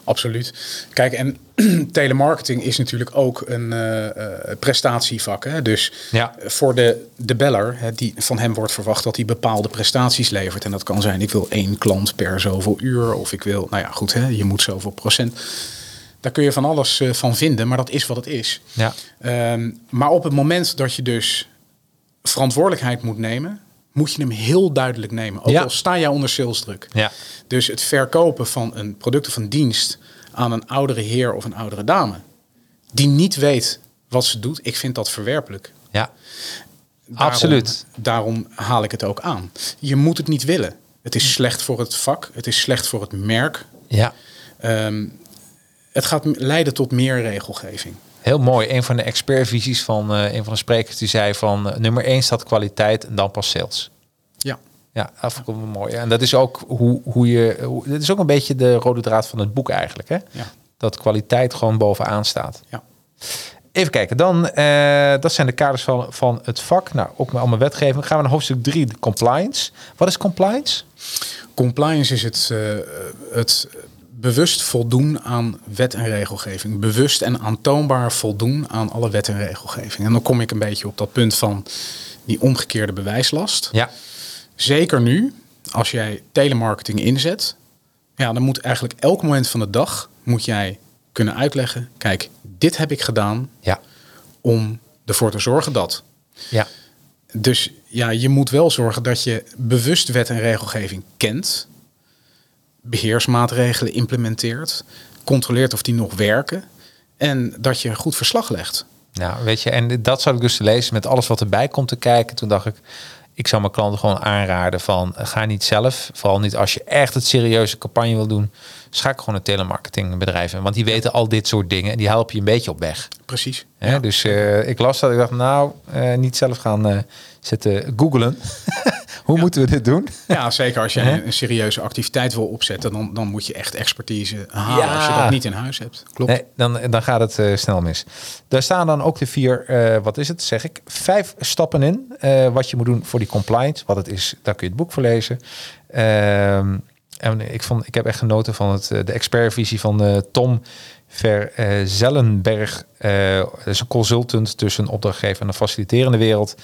Absoluut. Kijk, en telemarketing is natuurlijk ook een eh, eh, prestatievak. Hè? Dus Ja. voor de, de beller, hè, die, van hem wordt verwacht dat hij bepaalde prestaties levert. En dat kan zijn, ik wil één klant per zoveel uur. Of ik wil, nou ja, goed, hè, je moet zoveel procent. Daar kun je van alles eh, van vinden, maar dat is wat het is. Ja. Ehm, maar op het moment dat je dus verantwoordelijkheid moet nemen, moet je hem heel duidelijk nemen. Ook Ja. al sta jij onder salesdruk. Ja. Dus het verkopen van een product of een dienst aan een oudere heer of een oudere dame, die niet weet wat ze doet, ik vind dat verwerpelijk. Ja, Daarom- Absoluut. Daarom haal ik het ook aan. Je moet het niet willen. Het is slecht voor het vak, het is slecht voor het merk. ja. Ehm, het gaat leiden tot meer regelgeving. Heel mooi. Een van de expertvisies van eh, een van de sprekers die zei van eh, nummer 1 staat kwaliteit en dan pas sales. Ja, Ja, wel mooi. En dat is ook hoe, hoe je. Hoe, dit is ook een beetje de rode draad van het boek eigenlijk. Hè? Ja. Dat kwaliteit gewoon bovenaan staat. ja. Even kijken, dan, eh, dat zijn de kaders van, van het vak. Nou, ook met allemaal wetgeving. Gaan we naar hoofdstuk 3, de compliance. Wat is compliance? Compliance is het, het bewust voldoen aan wet en regelgeving. Bewust en aantoonbaar voldoen aan alle wet en regelgeving. En dan kom ik een beetje op dat punt van die omgekeerde bewijslast. Ja, Zeker nu, als jij telemarketing inzet, ja, dan moet eigenlijk elk moment van de dag moet jij kunnen uitleggen: kijk, dit heb ik gedaan ja, om ervoor te zorgen dat. ja, Dus ja, je moet wel zorgen dat je bewust wet en regelgeving kent, beheersmaatregelen implementeert, controleert of die nog werken en dat je een goed verslag legt. Nou, weet je, en dat zat ik dus te lezen met alles wat erbij komt te kijken. Toen dacht ik, ik zou mijn klanten gewoon aanraden van eh, ga niet zelf. Vooral niet als je echt het serieuze campagne wil doen. Schakel gewoon een telemarketingbedrijf in. Want die weten al dit soort dingen en die helpen je een beetje op weg. Precies. Hè? Dus eh, ik las dat ik dacht, nou, eh, niet zelf gaan zitten googlen. Hoe moeten we dit doen? Ja, zeker als je een, serieuze activiteit wil opzetten, dan, dan moet je echt expertise halen Ja. als je dat niet in huis hebt. Klopt. Nee, dan, dan gaat het eh, snel mis. Daar staan dan ook de vier, eh, wat is het, zeg ik, vijf stappen in. eh, wat je moet doen voor die compliance. Wat het is, daar kun je het boek voor lezen. Ehm, en ik, vond, ik heb echt genoten van het, de expertvisie van Tom Verzellenberg. Dat is een consultant tussen een opdrachtgever en een faciliterende wereld.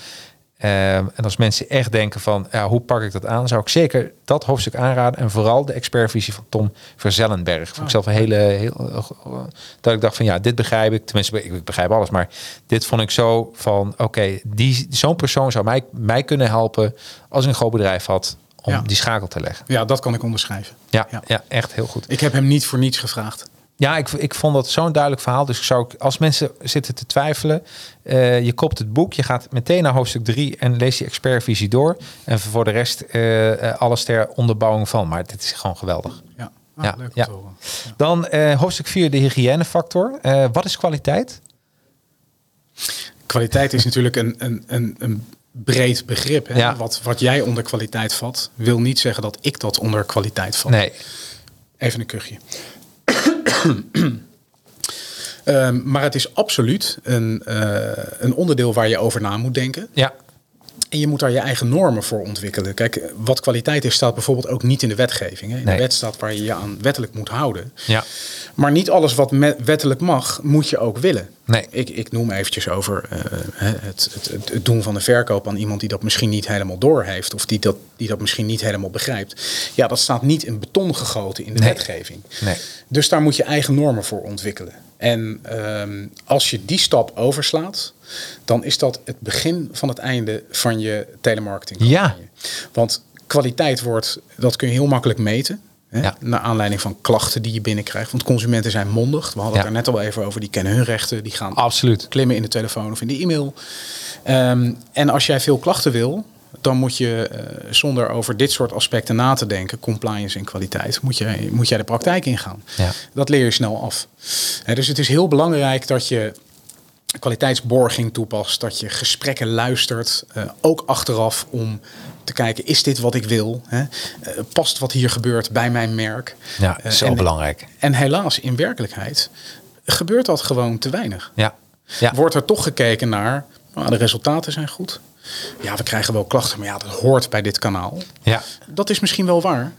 Eh, en als mensen echt denken van, ja, hoe pak ik dat aan? Zou ik zeker dat hoofdstuk aanraden. En vooral de expertvisie van Tom Verzellenberg. Vond ik zelf een hele, heel, eh, dat ik dacht van, ja, dit begrijp ik. Tenminste, ik, begrijp alles. Maar dit vond ik zo van, oké, die zo'n persoon zou mij, mij kunnen helpen als ik een groot bedrijf had om Ja. die schakel te leggen. Ja, dat kan ik onderschrijven. Ja, Ja. ja. echt heel goed. Ik heb hem niet voor niets gevraagd. Ja, ik, ik vond dat zo'n duidelijk verhaal. Dus ik zou, als mensen zitten te twijfelen, eh, je koopt het boek, je gaat meteen naar hoofdstuk 3 en leest die expertvisie door. En voor de rest eh, eh, alles ter onderbouwing van. Maar dit is gewoon geweldig. Ja, ah, Ja, leuk om ja. te horen. Dan hoofdstuk 4, de hygiënefactor. Wat is kwaliteit? Kwaliteit is natuurlijk een, een, een, een breed begrip. Hè? Ja. Wat, wat jij onder kwaliteit vat, wil niet zeggen dat ik dat onder kwaliteit vat. Nee. Even een kuchje. Ehm, maar het is absoluut een, eh, een onderdeel waar je over na moet denken. Ja. En je moet daar je eigen normen voor ontwikkelen. Kijk, wat kwaliteit is, staat bijvoorbeeld ook niet in de wetgeving. Hè? In Nee. de wet staat waar je je aan wettelijk moet houden. Ja. Maar niet alles wat wettelijk mag, moet je ook willen. Nee. Ik, ik noem eventjes over eh, het, het, het, doen van de verkoop aan iemand die dat misschien niet helemaal doorheeft. Of die dat, die dat misschien niet helemaal begrijpt. Ja, dat staat niet in beton gegoten in de Nee. wetgeving. Nee. Dus daar moet je eigen normen voor ontwikkelen. En ehm, als je die stap overslaat, dan is dat het begin van het einde van je telemarketing. Ja. Want kwaliteit wordt, dat kun je heel makkelijk meten. Hè? Ja. Naar aanleiding van klachten die je binnenkrijgt. Want consumenten zijn mondig. We hadden Ja. het er net al even over. Die kennen hun rechten. Die gaan Absoluut. klimmen in de telefoon of in de e-mail. Ehm, en als jij veel klachten wil, dan moet je eh, zonder over dit soort aspecten na te denken, compliance en kwaliteit, moet, je, moet jij de praktijk ingaan. Ja. Dat leer je snel af. Dus het is heel belangrijk dat je kwaliteitsborging toepast, dat je gesprekken luistert, eh, ook achteraf om te kijken, is dit wat ik wil? Hè? Eh, past wat hier gebeurt bij mijn merk? Ja, Eh, zo en- belangrijk. En helaas, in werkelijkheid gebeurt dat gewoon te weinig Ja. Ja. wordt er toch gekeken naar, nou, de resultaten zijn goed. Ja, we krijgen wel klachten, maar ja, dat hoort bij dit kanaal. Ja. Dat is misschien wel waar,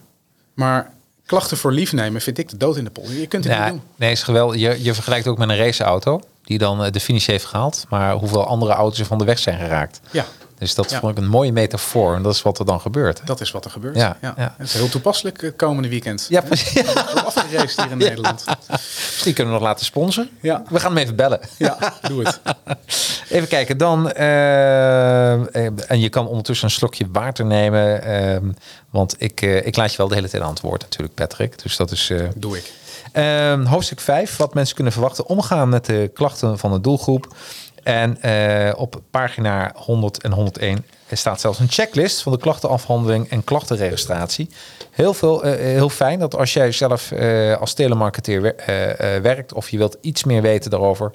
maar klachten voor lief nemen vind ik de dood in de polder. Je kunt het niet doen. nee, is geweldig. Je, je vergelijkt ook met een raceauto die dan eh, de finish heeft gehaald, maar hoeveel andere auto's er van de weg zijn geraakt. Ja, Dus dat Ja. vond ik een mooie metafoor en dat is wat er dan gebeurt. dat is wat er gebeurt. Ja, Ja, ja. Het is heel toepasselijk eh, komende weekend. Ja, precies. Ja. Afgeraced hier in Nederland. Misschien kunnen we nog laten sponsoren. Ja. We gaan hem even bellen. Ja, doe het. Even kijken, dan. eh, en je kan ondertussen een slokje water nemen. ehm, want ik, ik laat je wel de hele tijd aan het woord, natuurlijk, Patrick. Dus dat is. Doe ik. Ehm, hoofdstuk 5, wat mensen kunnen verwachten. Omgaan met de klachten van de doelgroep. En eh, op pagina 100 en 101 staat zelfs een checklist van de klachtenafhandeling en klachtenregistratie. Heel, veel, eh, heel fijn dat als jij zelf eh, als telemarketeer wer- eh, eh, werkt of je wilt iets meer weten daarover,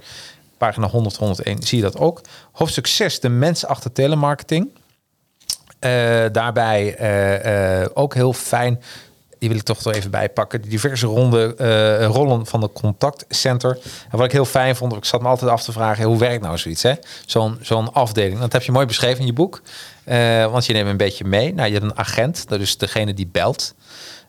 pagina 100, 101 zie je dat ook. Hoofdstuk 6, de mens achter telemarketing. Eh, daarbij eh, eh, ook heel fijn. Die wil ik toch er even bijpakken. De diverse ronde, eh, rollen van de contactcenter. En wat ik heel fijn vond, ik zat me altijd af te vragen: hoe werkt nou zoiets? hè? Zo'n zo'n afdeling. Dat heb je mooi beschreven in je boek. Eh, want je neemt een beetje mee. Nou, je hebt een agent, dat is degene die belt.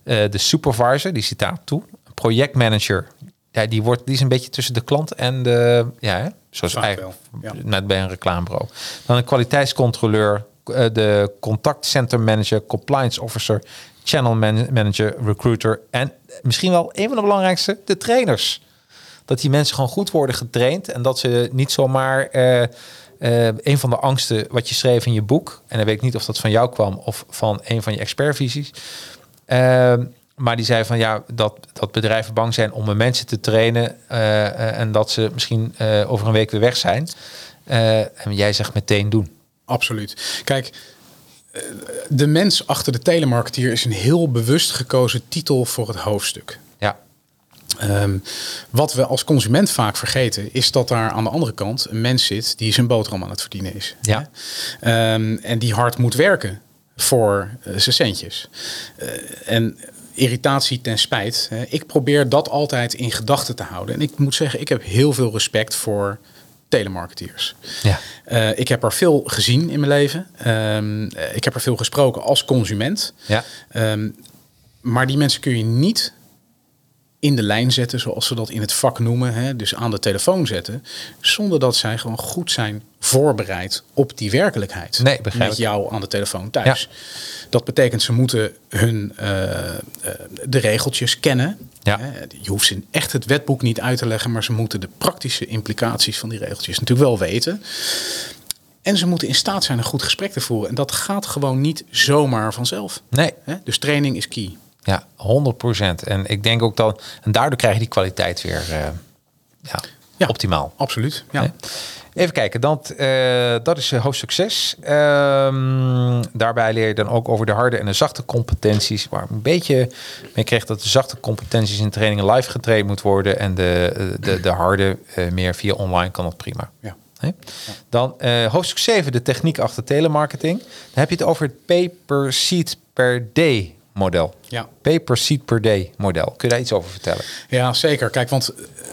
Eh, de supervisor, die zit daar toe. Een projectmanager, ja, die, wordt, die is een beetje tussen de klant en de. Ja, hè? zoals eigenlijk wel, ja. net bij een reclamebureau. Dan een kwaliteitscontroleur, de contactcenter manager, compliance officer, channel man- manager, recruiter en misschien wel een van de belangrijkste, de trainers. Dat die mensen gewoon goed worden getraind en dat ze niet zomaar eh, eh, een van de angsten wat je schreef in je boek, en dan weet ik niet of dat van jou kwam of van een van je expertvisies. Ehm, maar die zei van ja, dat, dat bedrijven bang zijn om hun mensen te trainen en dat ze misschien over een week weer weg zijn. En jij zegt meteen doen. Absoluut. Kijk, de mens achter de telemarketeer is een heel bewust gekozen titel voor het hoofdstuk. Ja, Ehm, wat we als consument vaak vergeten, is dat daar aan de andere kant een mens zit die zijn boterham aan het verdienen is. Ja. Ehm, en die hard moet werken voor eh, zijn centjes. Eh, en irritatie ten spijt. ik probeer dat altijd in gedachten te houden. En ik moet zeggen, ik heb heel veel respect voor telemarketeers. ja, Eh, ik heb er veel gezien in mijn leven. Ehm, eh, ik heb er veel gesproken als consument. ja, Ehm, maar die mensen kun je niet in de lijn zetten, zoals ze dat in het vak noemen, hè, dus aan de telefoon zetten, zonder dat zij gewoon goed zijn voorbereid op die werkelijkheid. Nee, begrijp Met jou aan de telefoon thuis. Dat betekent ze moeten hun eh, eh, de regeltjes kennen. Ja. Je hoeft ze echt het wetboek niet uit te leggen, maar ze moeten de praktische implicaties van die regeltjes natuurlijk wel weten. En ze moeten in staat zijn een goed gesprek te voeren. En dat gaat gewoon niet zomaar vanzelf. Nee? Dus training is key. Ja, 100%. En ik denk ook dat, en daardoor krijg je die kwaliteit weer eh, ja, Ja. optimaal. Absoluut. Ja. Nee. Even kijken, dat, eh, dat is uh, hoofdstuk 6. Ehm, daarbij leer je dan ook over de harde en de zachte competenties. Waar een beetje mee kreeg dat de zachte competenties in trainingen live getraind moet worden. En de, eh, de, de harde eh, meer via online kan dat prima. Ja. Nee? Dan eh, hoofdstuk 7, de techniek achter telemarketing. Dan heb je het over het pay per seat per day model. Ja. Pay per seat per day model. Kun je daar iets over vertellen? Ja, zeker. Kijk, want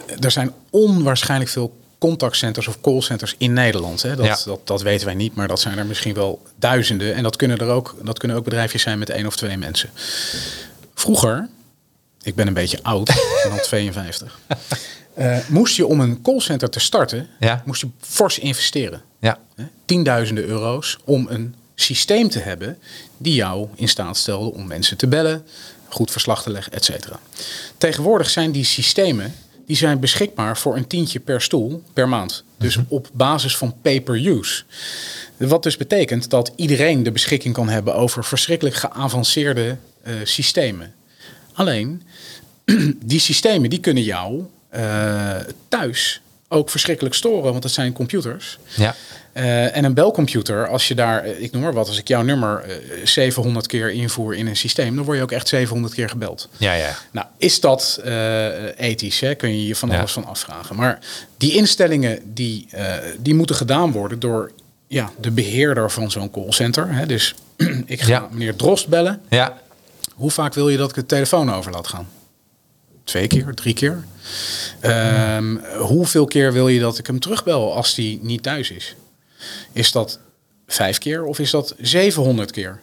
eh, er zijn onwaarschijnlijk veel contactcenters of callcenters in Nederland. Hè? Dat, Ja. dat, dat weten wij niet, maar dat zijn er misschien wel duizenden. En dat kunnen er ook, dat kunnen ook bedrijfjes zijn met één of twee mensen. Vroeger, ik ben een beetje oud, ik ben al 52. eh, moest je om een callcenter te starten, Ja. moest je fors investeren. Ja. Tienduizenden euro's om een systeem te hebben die jou in staat stelde om mensen te bellen, goed verslag te leggen, et cetera. Tegenwoordig zijn die systemen die zijn beschikbaar voor een tientje per stoel per maand. Dus op basis van pay-per-use. Wat dus betekent dat iedereen de beschikking kan hebben over verschrikkelijk geavanceerde eh, systemen. Alleen, die systemen die kunnen jou eh, thuis ook verschrikkelijk storen, want het zijn computers. Ja. Eh, en een belcomputer, als je daar, eh, ik noem maar wat, als ik jouw nummer eh, 700 keer invoer in een systeem, dan word je ook echt 700 keer gebeld. Ja, ja. Nou, is dat eh, ethisch? Hè? Kun je je van Ja. alles van afvragen. Maar die instellingen die, eh, die moeten gedaan worden door ja, de beheerder van zo'n callcenter. Hè? Dus ik ga Ja. meneer Drost bellen. Ja. Hoe vaak wil je dat ik de telefoon over laat gaan? Twee keer, drie keer. Ehm, hoeveel keer wil je dat ik hem terugbel als hij niet thuis is? Is dat vijf keer of is dat 700 keer?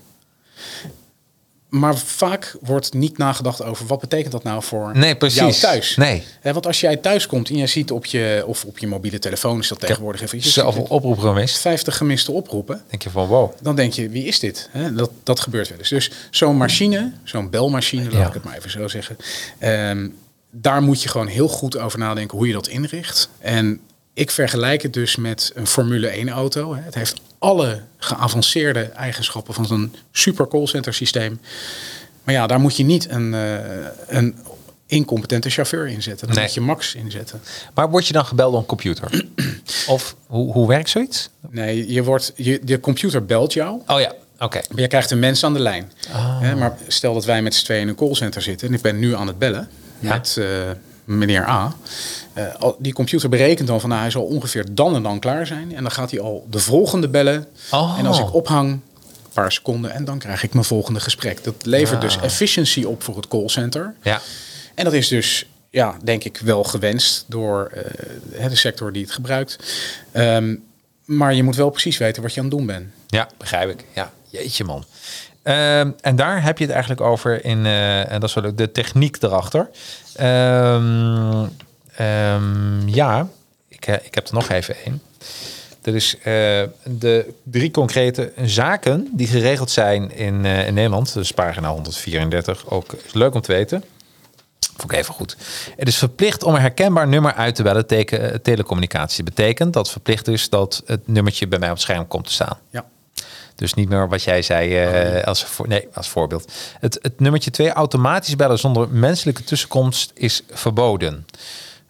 Maar vaak wordt niet nagedacht over wat betekent dat nou voor Nee, precies. jou thuis. Nee. Hè, want als jij thuis komt en jij ziet op je, of op je mobiele telefoon, is dat tegenwoordig even. je Zelf een oproep gemist. 50 gemiste oproepen Denk je van wow. dan denk je, wie is dit? Dat, dat gebeurt wel eens. Dus zo'n machine, zo'n belmachine, laat Ja. ik het maar even zo zeggen. ehm, daar moet je gewoon heel goed over nadenken hoe je dat inricht. En ik vergelijk het dus met een Formule 1 auto. Het heeft alle geavanceerde eigenschappen van zo'n super callcenter systeem. Maar ja, daar moet je niet een, eh, een incompetente chauffeur inzetten. Nee. moet je Max inzetten. Maar word je dan gebeld door een computer? of hoe, hoe werkt zoiets? Nee, je wordt, je, de computer belt jou. Oh ja, oké. Maar je krijgt een mens aan de lijn. Ah. Hè, maar stel dat wij met z'n tweeën in een callcenter zitten en ik ben nu aan het bellen Ja. met eh, meneer A. Eh, die computer berekent dan van nou, hij zal ongeveer dan en dan klaar zijn. En dan gaat hij al de volgende bellen. Oh. En als ik ophang, een paar seconden en dan krijg ik mijn volgende gesprek. Dat levert dus Ah. efficiency op voor het callcenter. Ja. En dat is dus, ja, denk ik wel gewenst door eh, de sector die het gebruikt. Ehm, maar je moet wel precies weten wat je aan het doen bent. Ja, begrijp ik. Ja, jeetje man. Ehm, en daar heb je het eigenlijk over in, eh, en dat is wel de techniek erachter. Ehm, ehm, ja, ik, ik heb er nog even één. Dat is eh, de drie concrete zaken die geregeld zijn in, eh, in Nederland. Dus pagina 134, ook leuk om te weten. Vond ik even goed. Het is verplicht om een herkenbaar nummer uit te bellen teken, telecommunicatie. Betekent dat verplicht is dat het nummertje bij mij op het scherm komt te staan. Ja. Dus niet meer wat jij zei eh, als, voor, nee, als voorbeeld. Het, het nummertje 2, automatisch bellen zonder menselijke tussenkomst, is verboden.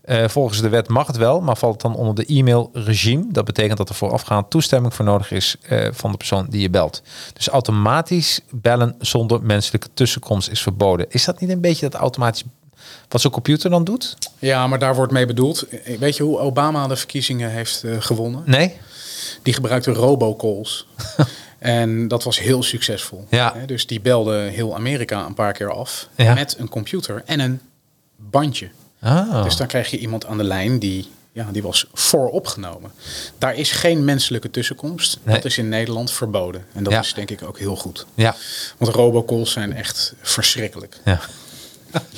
Eh, volgens de wet mag het wel, maar valt het dan onder de e-mail regime. Dat betekent dat er voorafgaand toestemming voor nodig is eh, van de persoon die je belt. Dus automatisch bellen zonder menselijke tussenkomst is verboden. Is dat niet een beetje dat automatisch wat zo'n computer dan doet? Ja, maar daar wordt mee bedoeld. Weet je hoe Obama de verkiezingen heeft gewonnen? Nee? Die gebruikte robocalls. en dat was heel succesvol. Ja. Dus die belde heel Amerika een paar keer af Ja. met een computer en een bandje. Ah. Dus dan krijg je iemand aan de lijn die ja, die was vooropgenomen. Daar is geen menselijke tussenkomst. Nee. Dat is in Nederland verboden. En dat Ja. is denk ik ook heel goed. Ja. Want robocalls zijn echt verschrikkelijk. Ja.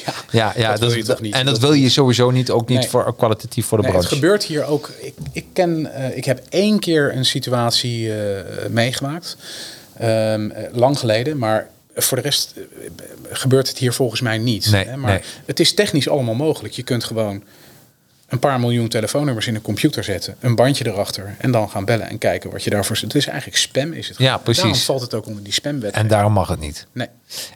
Ja, Ja, ja dat wil je toch niet? En dat, wil je sowieso niet, ook niet Nee. voor kwalitatief voor de Nee, het branche. gebeurt hier ook. Ik, ik, ken, eh, ik heb één keer een situatie eh, meegemaakt. Ehm, eh, lang geleden, maar voor de rest gebeurt het hier volgens mij niet. Nee, hè? Maar nee. het is technisch allemaal mogelijk. Je kunt gewoon een paar miljoen telefoonnummers in een computer zetten, een bandje erachter en dan gaan bellen en kijken wat je daarvoor zit. Het is eigenlijk spam, is het? Ja, gewoon. precies. Daarom valt het ook onder die spamwet. En daarom mag het niet. Nee.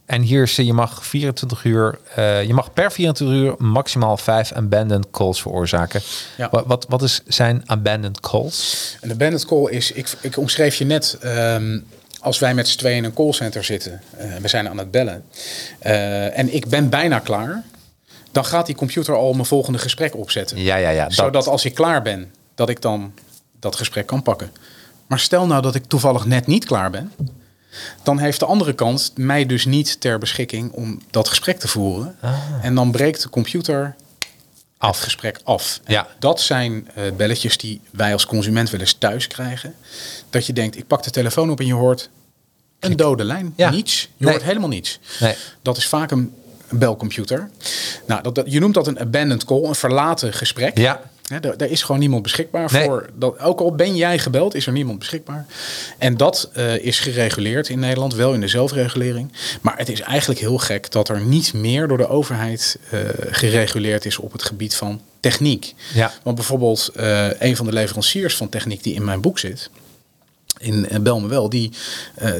En hier is, je mag 24 uur, eh, je mag per 24 uur maximaal 5 abandoned calls veroorzaken. Ja. Wat, wat, wat is zijn abandoned calls? En de bandit call is, ik, ik omschreef je net, ehm, als wij met z'n tweeën in een callcenter zitten, eh, we zijn aan het bellen, eh, en ik ben bijna klaar, dan gaat die computer al mijn volgende gesprek opzetten. Ja, ja, ja. dat- Zodat als ik klaar ben, dat ik dan dat gesprek kan pakken. Maar stel nou dat ik toevallig net niet klaar ben, dan heeft de andere kant mij dus niet ter beschikking om dat gesprek te voeren. Ah. En dan breekt de computer af. het gesprek af. En Ja. Dat zijn eh, belletjes die wij als consument wel eens thuis krijgen. Dat je denkt, ik pak de telefoon op en je hoort een dode lijn. Ja. Niets. Je Nee. hoort helemaal niets. Nee. Dat is vaak een belcomputer. Nou, dat, dat- je noemt dat een abandoned call, een verlaten gesprek. Ja. Daar, is gewoon niemand beschikbaar Nee. voor. Dat, ook al ben jij gebeld, is er niemand beschikbaar. En dat eh, is gereguleerd in Nederland, wel in de zelfregulering. Maar het is eigenlijk heel gek dat er niet meer door de overheid eh, gereguleerd is op het gebied van techniek. Ja. Want bijvoorbeeld eh, een van de leveranciers van techniek die in mijn boek zit, in eh, Bel me wel, die,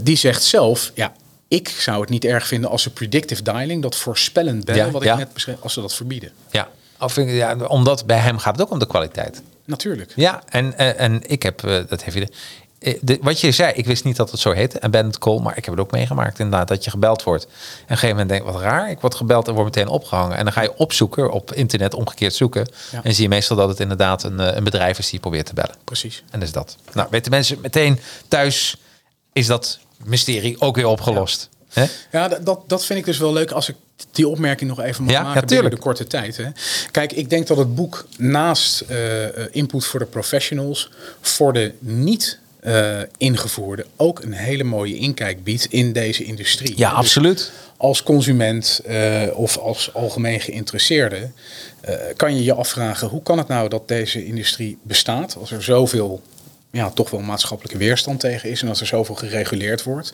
die zegt zelf, ja, ik zou het niet erg vinden als ze predictive dialing, dat voorspellend bellen, Ja, wat ja. ik net beschreef, als ze dat verbieden. Ja. Of, ja, omdat bij hem gaat het ook om de kwaliteit. Natuurlijk. Ja, en, en, en ik heb, eh, dat heeft je de, eh, de, wat je zei, ik wist niet dat het zo heette, abandoned call, maar ik heb het ook meegemaakt inderdaad, dat je gebeld wordt. En op een gegeven moment denk ik, wat raar, ik word gebeld en word meteen opgehangen. En dan ga je opzoeken, op internet omgekeerd zoeken, Ja. en zie je meestal dat het inderdaad een, eh, een bedrijf is die probeert te bellen. Precies. En dat is dat. Nou, weten mensen meteen thuis, is dat mysterie ook weer opgelost. Hè? Ja, dat- dat, vind ik dus wel leuk als ik die opmerking nog even mag Ja, maken ja, binnen de korte tijd. Hè. Kijk, ik denk dat het boek naast eh, eh, input voor de professionals, voor de niet eh, ingevoerde, ook een hele mooie inkijk biedt in deze industrie. Ja, Dus absoluut. als consument of als algemeen geïnteresseerde kan je je afvragen hoe kan het nou dat deze industrie bestaat als er zoveel ja, toch wel maatschappelijke weerstand tegen is en als er zoveel gereguleerd wordt.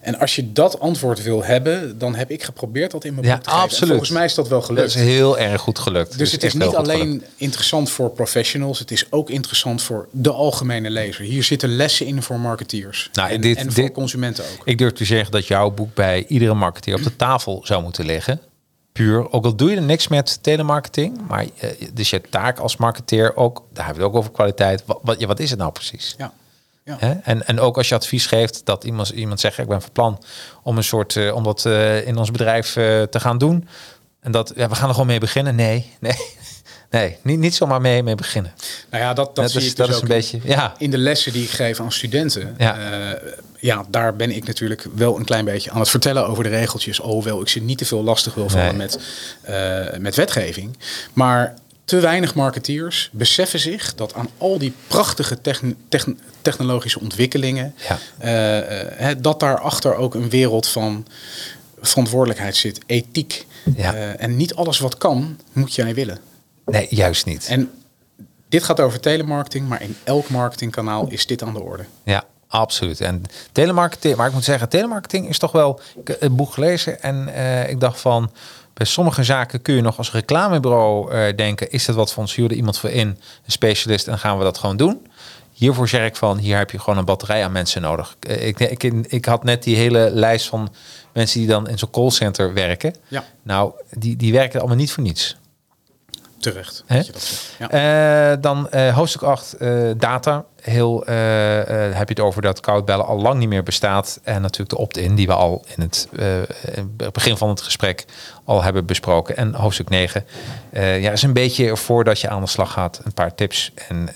En als je dat antwoord wil hebben, dan heb ik geprobeerd dat in mijn Ja, boek te geven. Absoluut. volgens mij is dat wel Dat gelukt. is heel erg goed gelukt. Dus het is niet alleen gelukt. interessant voor professionals, het is ook interessant voor de algemene lezer. Hier zitten lessen in voor marketeers Nou, en, dit- en voor dit- consumenten ook. Ik durf te zeggen dat jouw boek bij iedere marketeer op de tafel zou moeten liggen. Puur, ook al doe je er niks met telemarketing, maar eh, dus je taak als marketeer ook, daar hebben we het ook over kwaliteit. Wat, wat, wat is het nou precies? Ja. Ja. Hè? En, en ook als je advies geeft dat iemand, iemand zegt, ik ben van plan om een soort, eh, om dat eh, in ons bedrijf te gaan doen. En dat, ja, we gaan er gewoon mee beginnen. Nee, nee, nee, niet, niet zomaar mee, mee beginnen. Nou ja, dat, dat Dat zie is- ik dat dus is ook een beetje- ja. in de lessen die ik geef aan studenten. Ja. Ja. ja, daar ben ik natuurlijk wel een klein beetje aan het vertellen over de regeltjes. Alhoewel ik ze niet te veel lastig wil vallen Nee. met, eh, met wetgeving. Maar te weinig marketeers beseffen zich dat aan al die prachtige techn- techn- technologische ontwikkelingen, Ja. eh, eh, hè, dat daarachter ook een wereld van verantwoordelijkheid zit, ethiek. Ja. Eh, en niet alles wat kan, moet jij willen. Nee, juist niet. En dit gaat over telemarketing, maar in elk marketingkanaal is dit aan de orde. Ja, absoluut. En telemarketing, maar ik moet zeggen, telemarketing is toch wel ik heb het boek gelezen en eh, ik dacht van bij sommige zaken kun je nog als reclamebureau eh, denken, is dat wat voor ons? Huur er iemand voor in, een specialist en gaan we dat gewoon doen? Hiervoor zeg ik van, hier heb je gewoon een batterij aan mensen nodig. Eh, Ik, ik, ik had net die hele lijst van mensen die dan in zo'n callcenter werken. Ja. Nou, die, die werken allemaal niet voor niets. Terecht Hè? dat je dat zegt. Ja. Eh, dan eh, hoofdstuk 8, eh, data. Heel heb je het over dat koudbellen al lang niet meer bestaat. En natuurlijk de opt-in die we al in het in het begin van het gesprek al hebben besproken. En hoofdstuk 9 eh, ja, is een beetje voordat je aan de slag gaat. Een paar tips. En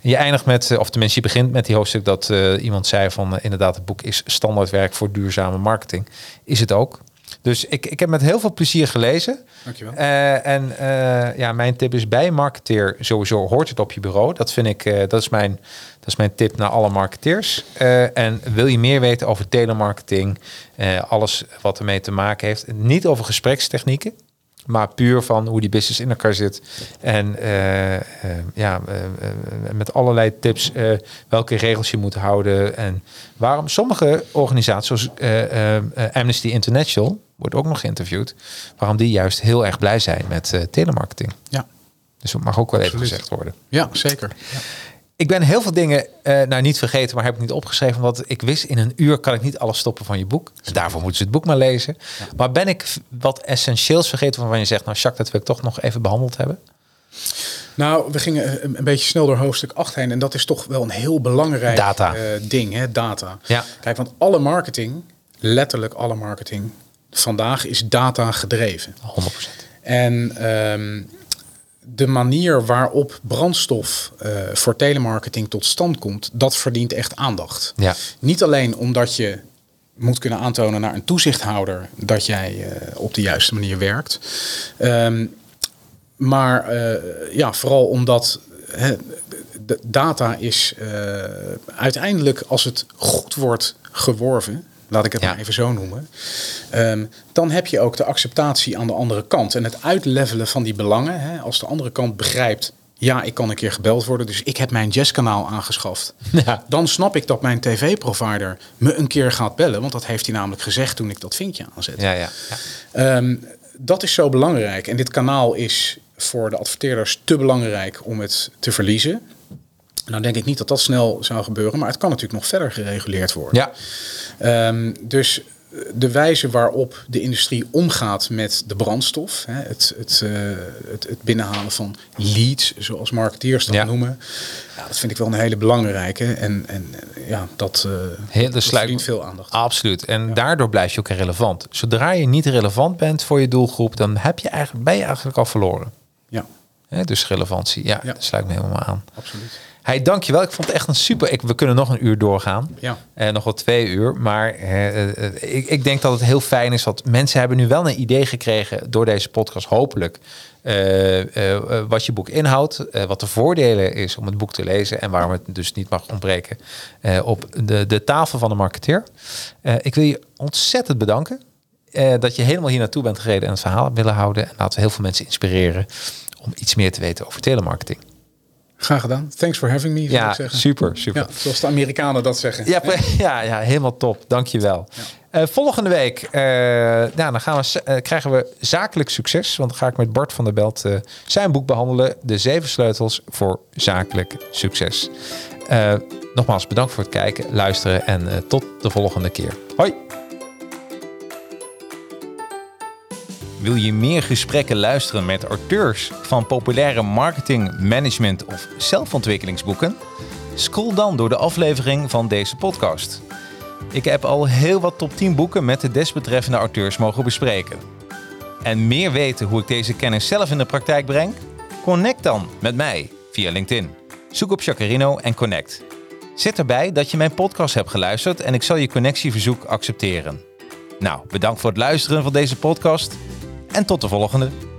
je eindigt met, of tenminste je begint met die hoofdstuk dat iemand zei van inderdaad het boek is standaardwerk voor duurzame marketing. Is het ook. Dus ik, ik heb met heel veel plezier gelezen. Dankjewel. Eh, en eh, ja, mijn tip is bij marketeer sowieso hoort het op je bureau. Dat vind ik, eh, dat is mijn, dat is mijn tip naar alle marketeers. En wil je meer weten over telemarketing, alles wat ermee te maken heeft, niet over gesprekstechnieken, maar puur van hoe die business in elkaar zit. En ja, met allerlei tips welke regels je moet houden. En waarom sommige organisaties, zoals Amnesty International, wordt ook nog geïnterviewd, waarom die juist heel erg blij zijn met eh, telemarketing. Ja, Dus dat mag ook wel even gezegd worden. ja zeker. Ik ben heel veel dingen eh, nou niet vergeten, maar heb ik niet opgeschreven. Want ik wist in een uur kan ik niet alles stoppen van je boek. Dus daarvoor moeten ze het boek maar lezen. Maar ben ik wat essentieels vergeten waarvan je zegt, nou Jacques, dat wil ik toch nog even behandeld hebben? Nou, we gingen een, een beetje snel door hoofdstuk 8 heen. En dat is toch wel een heel belangrijk Data. eh, ding, hè? data. Ja. Kijk, want alle marketing, letterlijk alle marketing, vandaag is data gedreven. 100%. En ehm, de manier waarop brandstof eh, voor telemarketing tot stand komt, dat verdient echt aandacht. Ja. Niet alleen omdat je moet kunnen aantonen naar een toezichthouder dat jij eh, op de juiste manier werkt. Ehm, maar eh, ja, vooral omdat de data is uiteindelijk, als het goed wordt geworven, laat ik het Ja. maar even zo noemen, ehm, dan heb je ook de acceptatie aan de andere kant. En het uitlevelen van die belangen, hè, als de andere kant begrijpt, ja, ik kan een keer gebeld worden, dus ik heb mijn jazzkanaal aangeschaft. Ja. Dan snap ik dat mijn tv-provider me een keer gaat bellen, want dat heeft hij namelijk gezegd toen ik dat vinkje aanzette. Ja, ja. ja. Ehm, dat is zo belangrijk. En dit kanaal is voor de adverteerders te belangrijk om het te verliezen. Nou denk ik niet dat dat snel zou gebeuren, maar het kan natuurlijk nog verder gereguleerd worden. ja. Ehm, dus de wijze waarop de industrie omgaat met de brandstof, hè, het, het, eh, het, het binnenhalen van leads, zoals marketeers dat Ja. noemen, ja, dat vind ik wel een hele belangrijke. En, en eh, ja, dat, eh Heel, dat sluit- veel aandacht. Absoluut. En daardoor blijf je ook relevant. Zodra je niet relevant bent voor je doelgroep, dan heb je eigenlijk, ben je eigenlijk al verloren. Ja, dus relevantie, ja, Ja. dat sluit me helemaal aan. absoluut. Hey, dankjewel. Ik vond het echt een super. Ik, we kunnen nog een uur doorgaan. Ja. Eh, nog wel twee uur. Maar eh, eh, ik, ik denk dat het heel fijn is dat mensen hebben nu wel een idee gekregen door deze podcast, hopelijk. wat je boek inhoudt, wat de voordelen is om het boek te lezen en waarom het dus niet mag ontbreken op de, de tafel van de marketeer. Ik wil je ontzettend bedanken dat je helemaal hier naartoe bent gereden en het verhaal hebt willen houden. En laten we heel veel mensen inspireren om iets meer te weten over telemarketing. Graag gedaan. Thanks for having me, Ja, ik zeggen. super, super. Ja, zoals de Amerikanen dat zeggen. Ja, ja, ja, helemaal top. Dankjewel. Eh volgende week eh, nou, dan gaan we, eh, krijgen we zakelijk succes. Want dan ga ik met Bart van der Belt zijn boek behandelen. De zeven sleutels voor zakelijk succes. Nogmaals bedankt voor het kijken, luisteren en tot de volgende keer. Hoi! Wil je meer gesprekken luisteren met auteurs van populaire marketing, management of zelfontwikkelingsboeken? Scroll dan door de aflevering van deze podcast. Ik heb al heel wat top 10 boeken met de desbetreffende auteurs mogen bespreken. En meer weten hoe ik deze kennis zelf in de praktijk breng? Connect dan met mij via LinkedIn. Zoek op Jacarino en connect. Zet erbij dat je mijn podcast hebt geluisterd en ik zal je connectieverzoek accepteren. Nou, bedankt voor het luisteren van deze podcast en tot de volgende.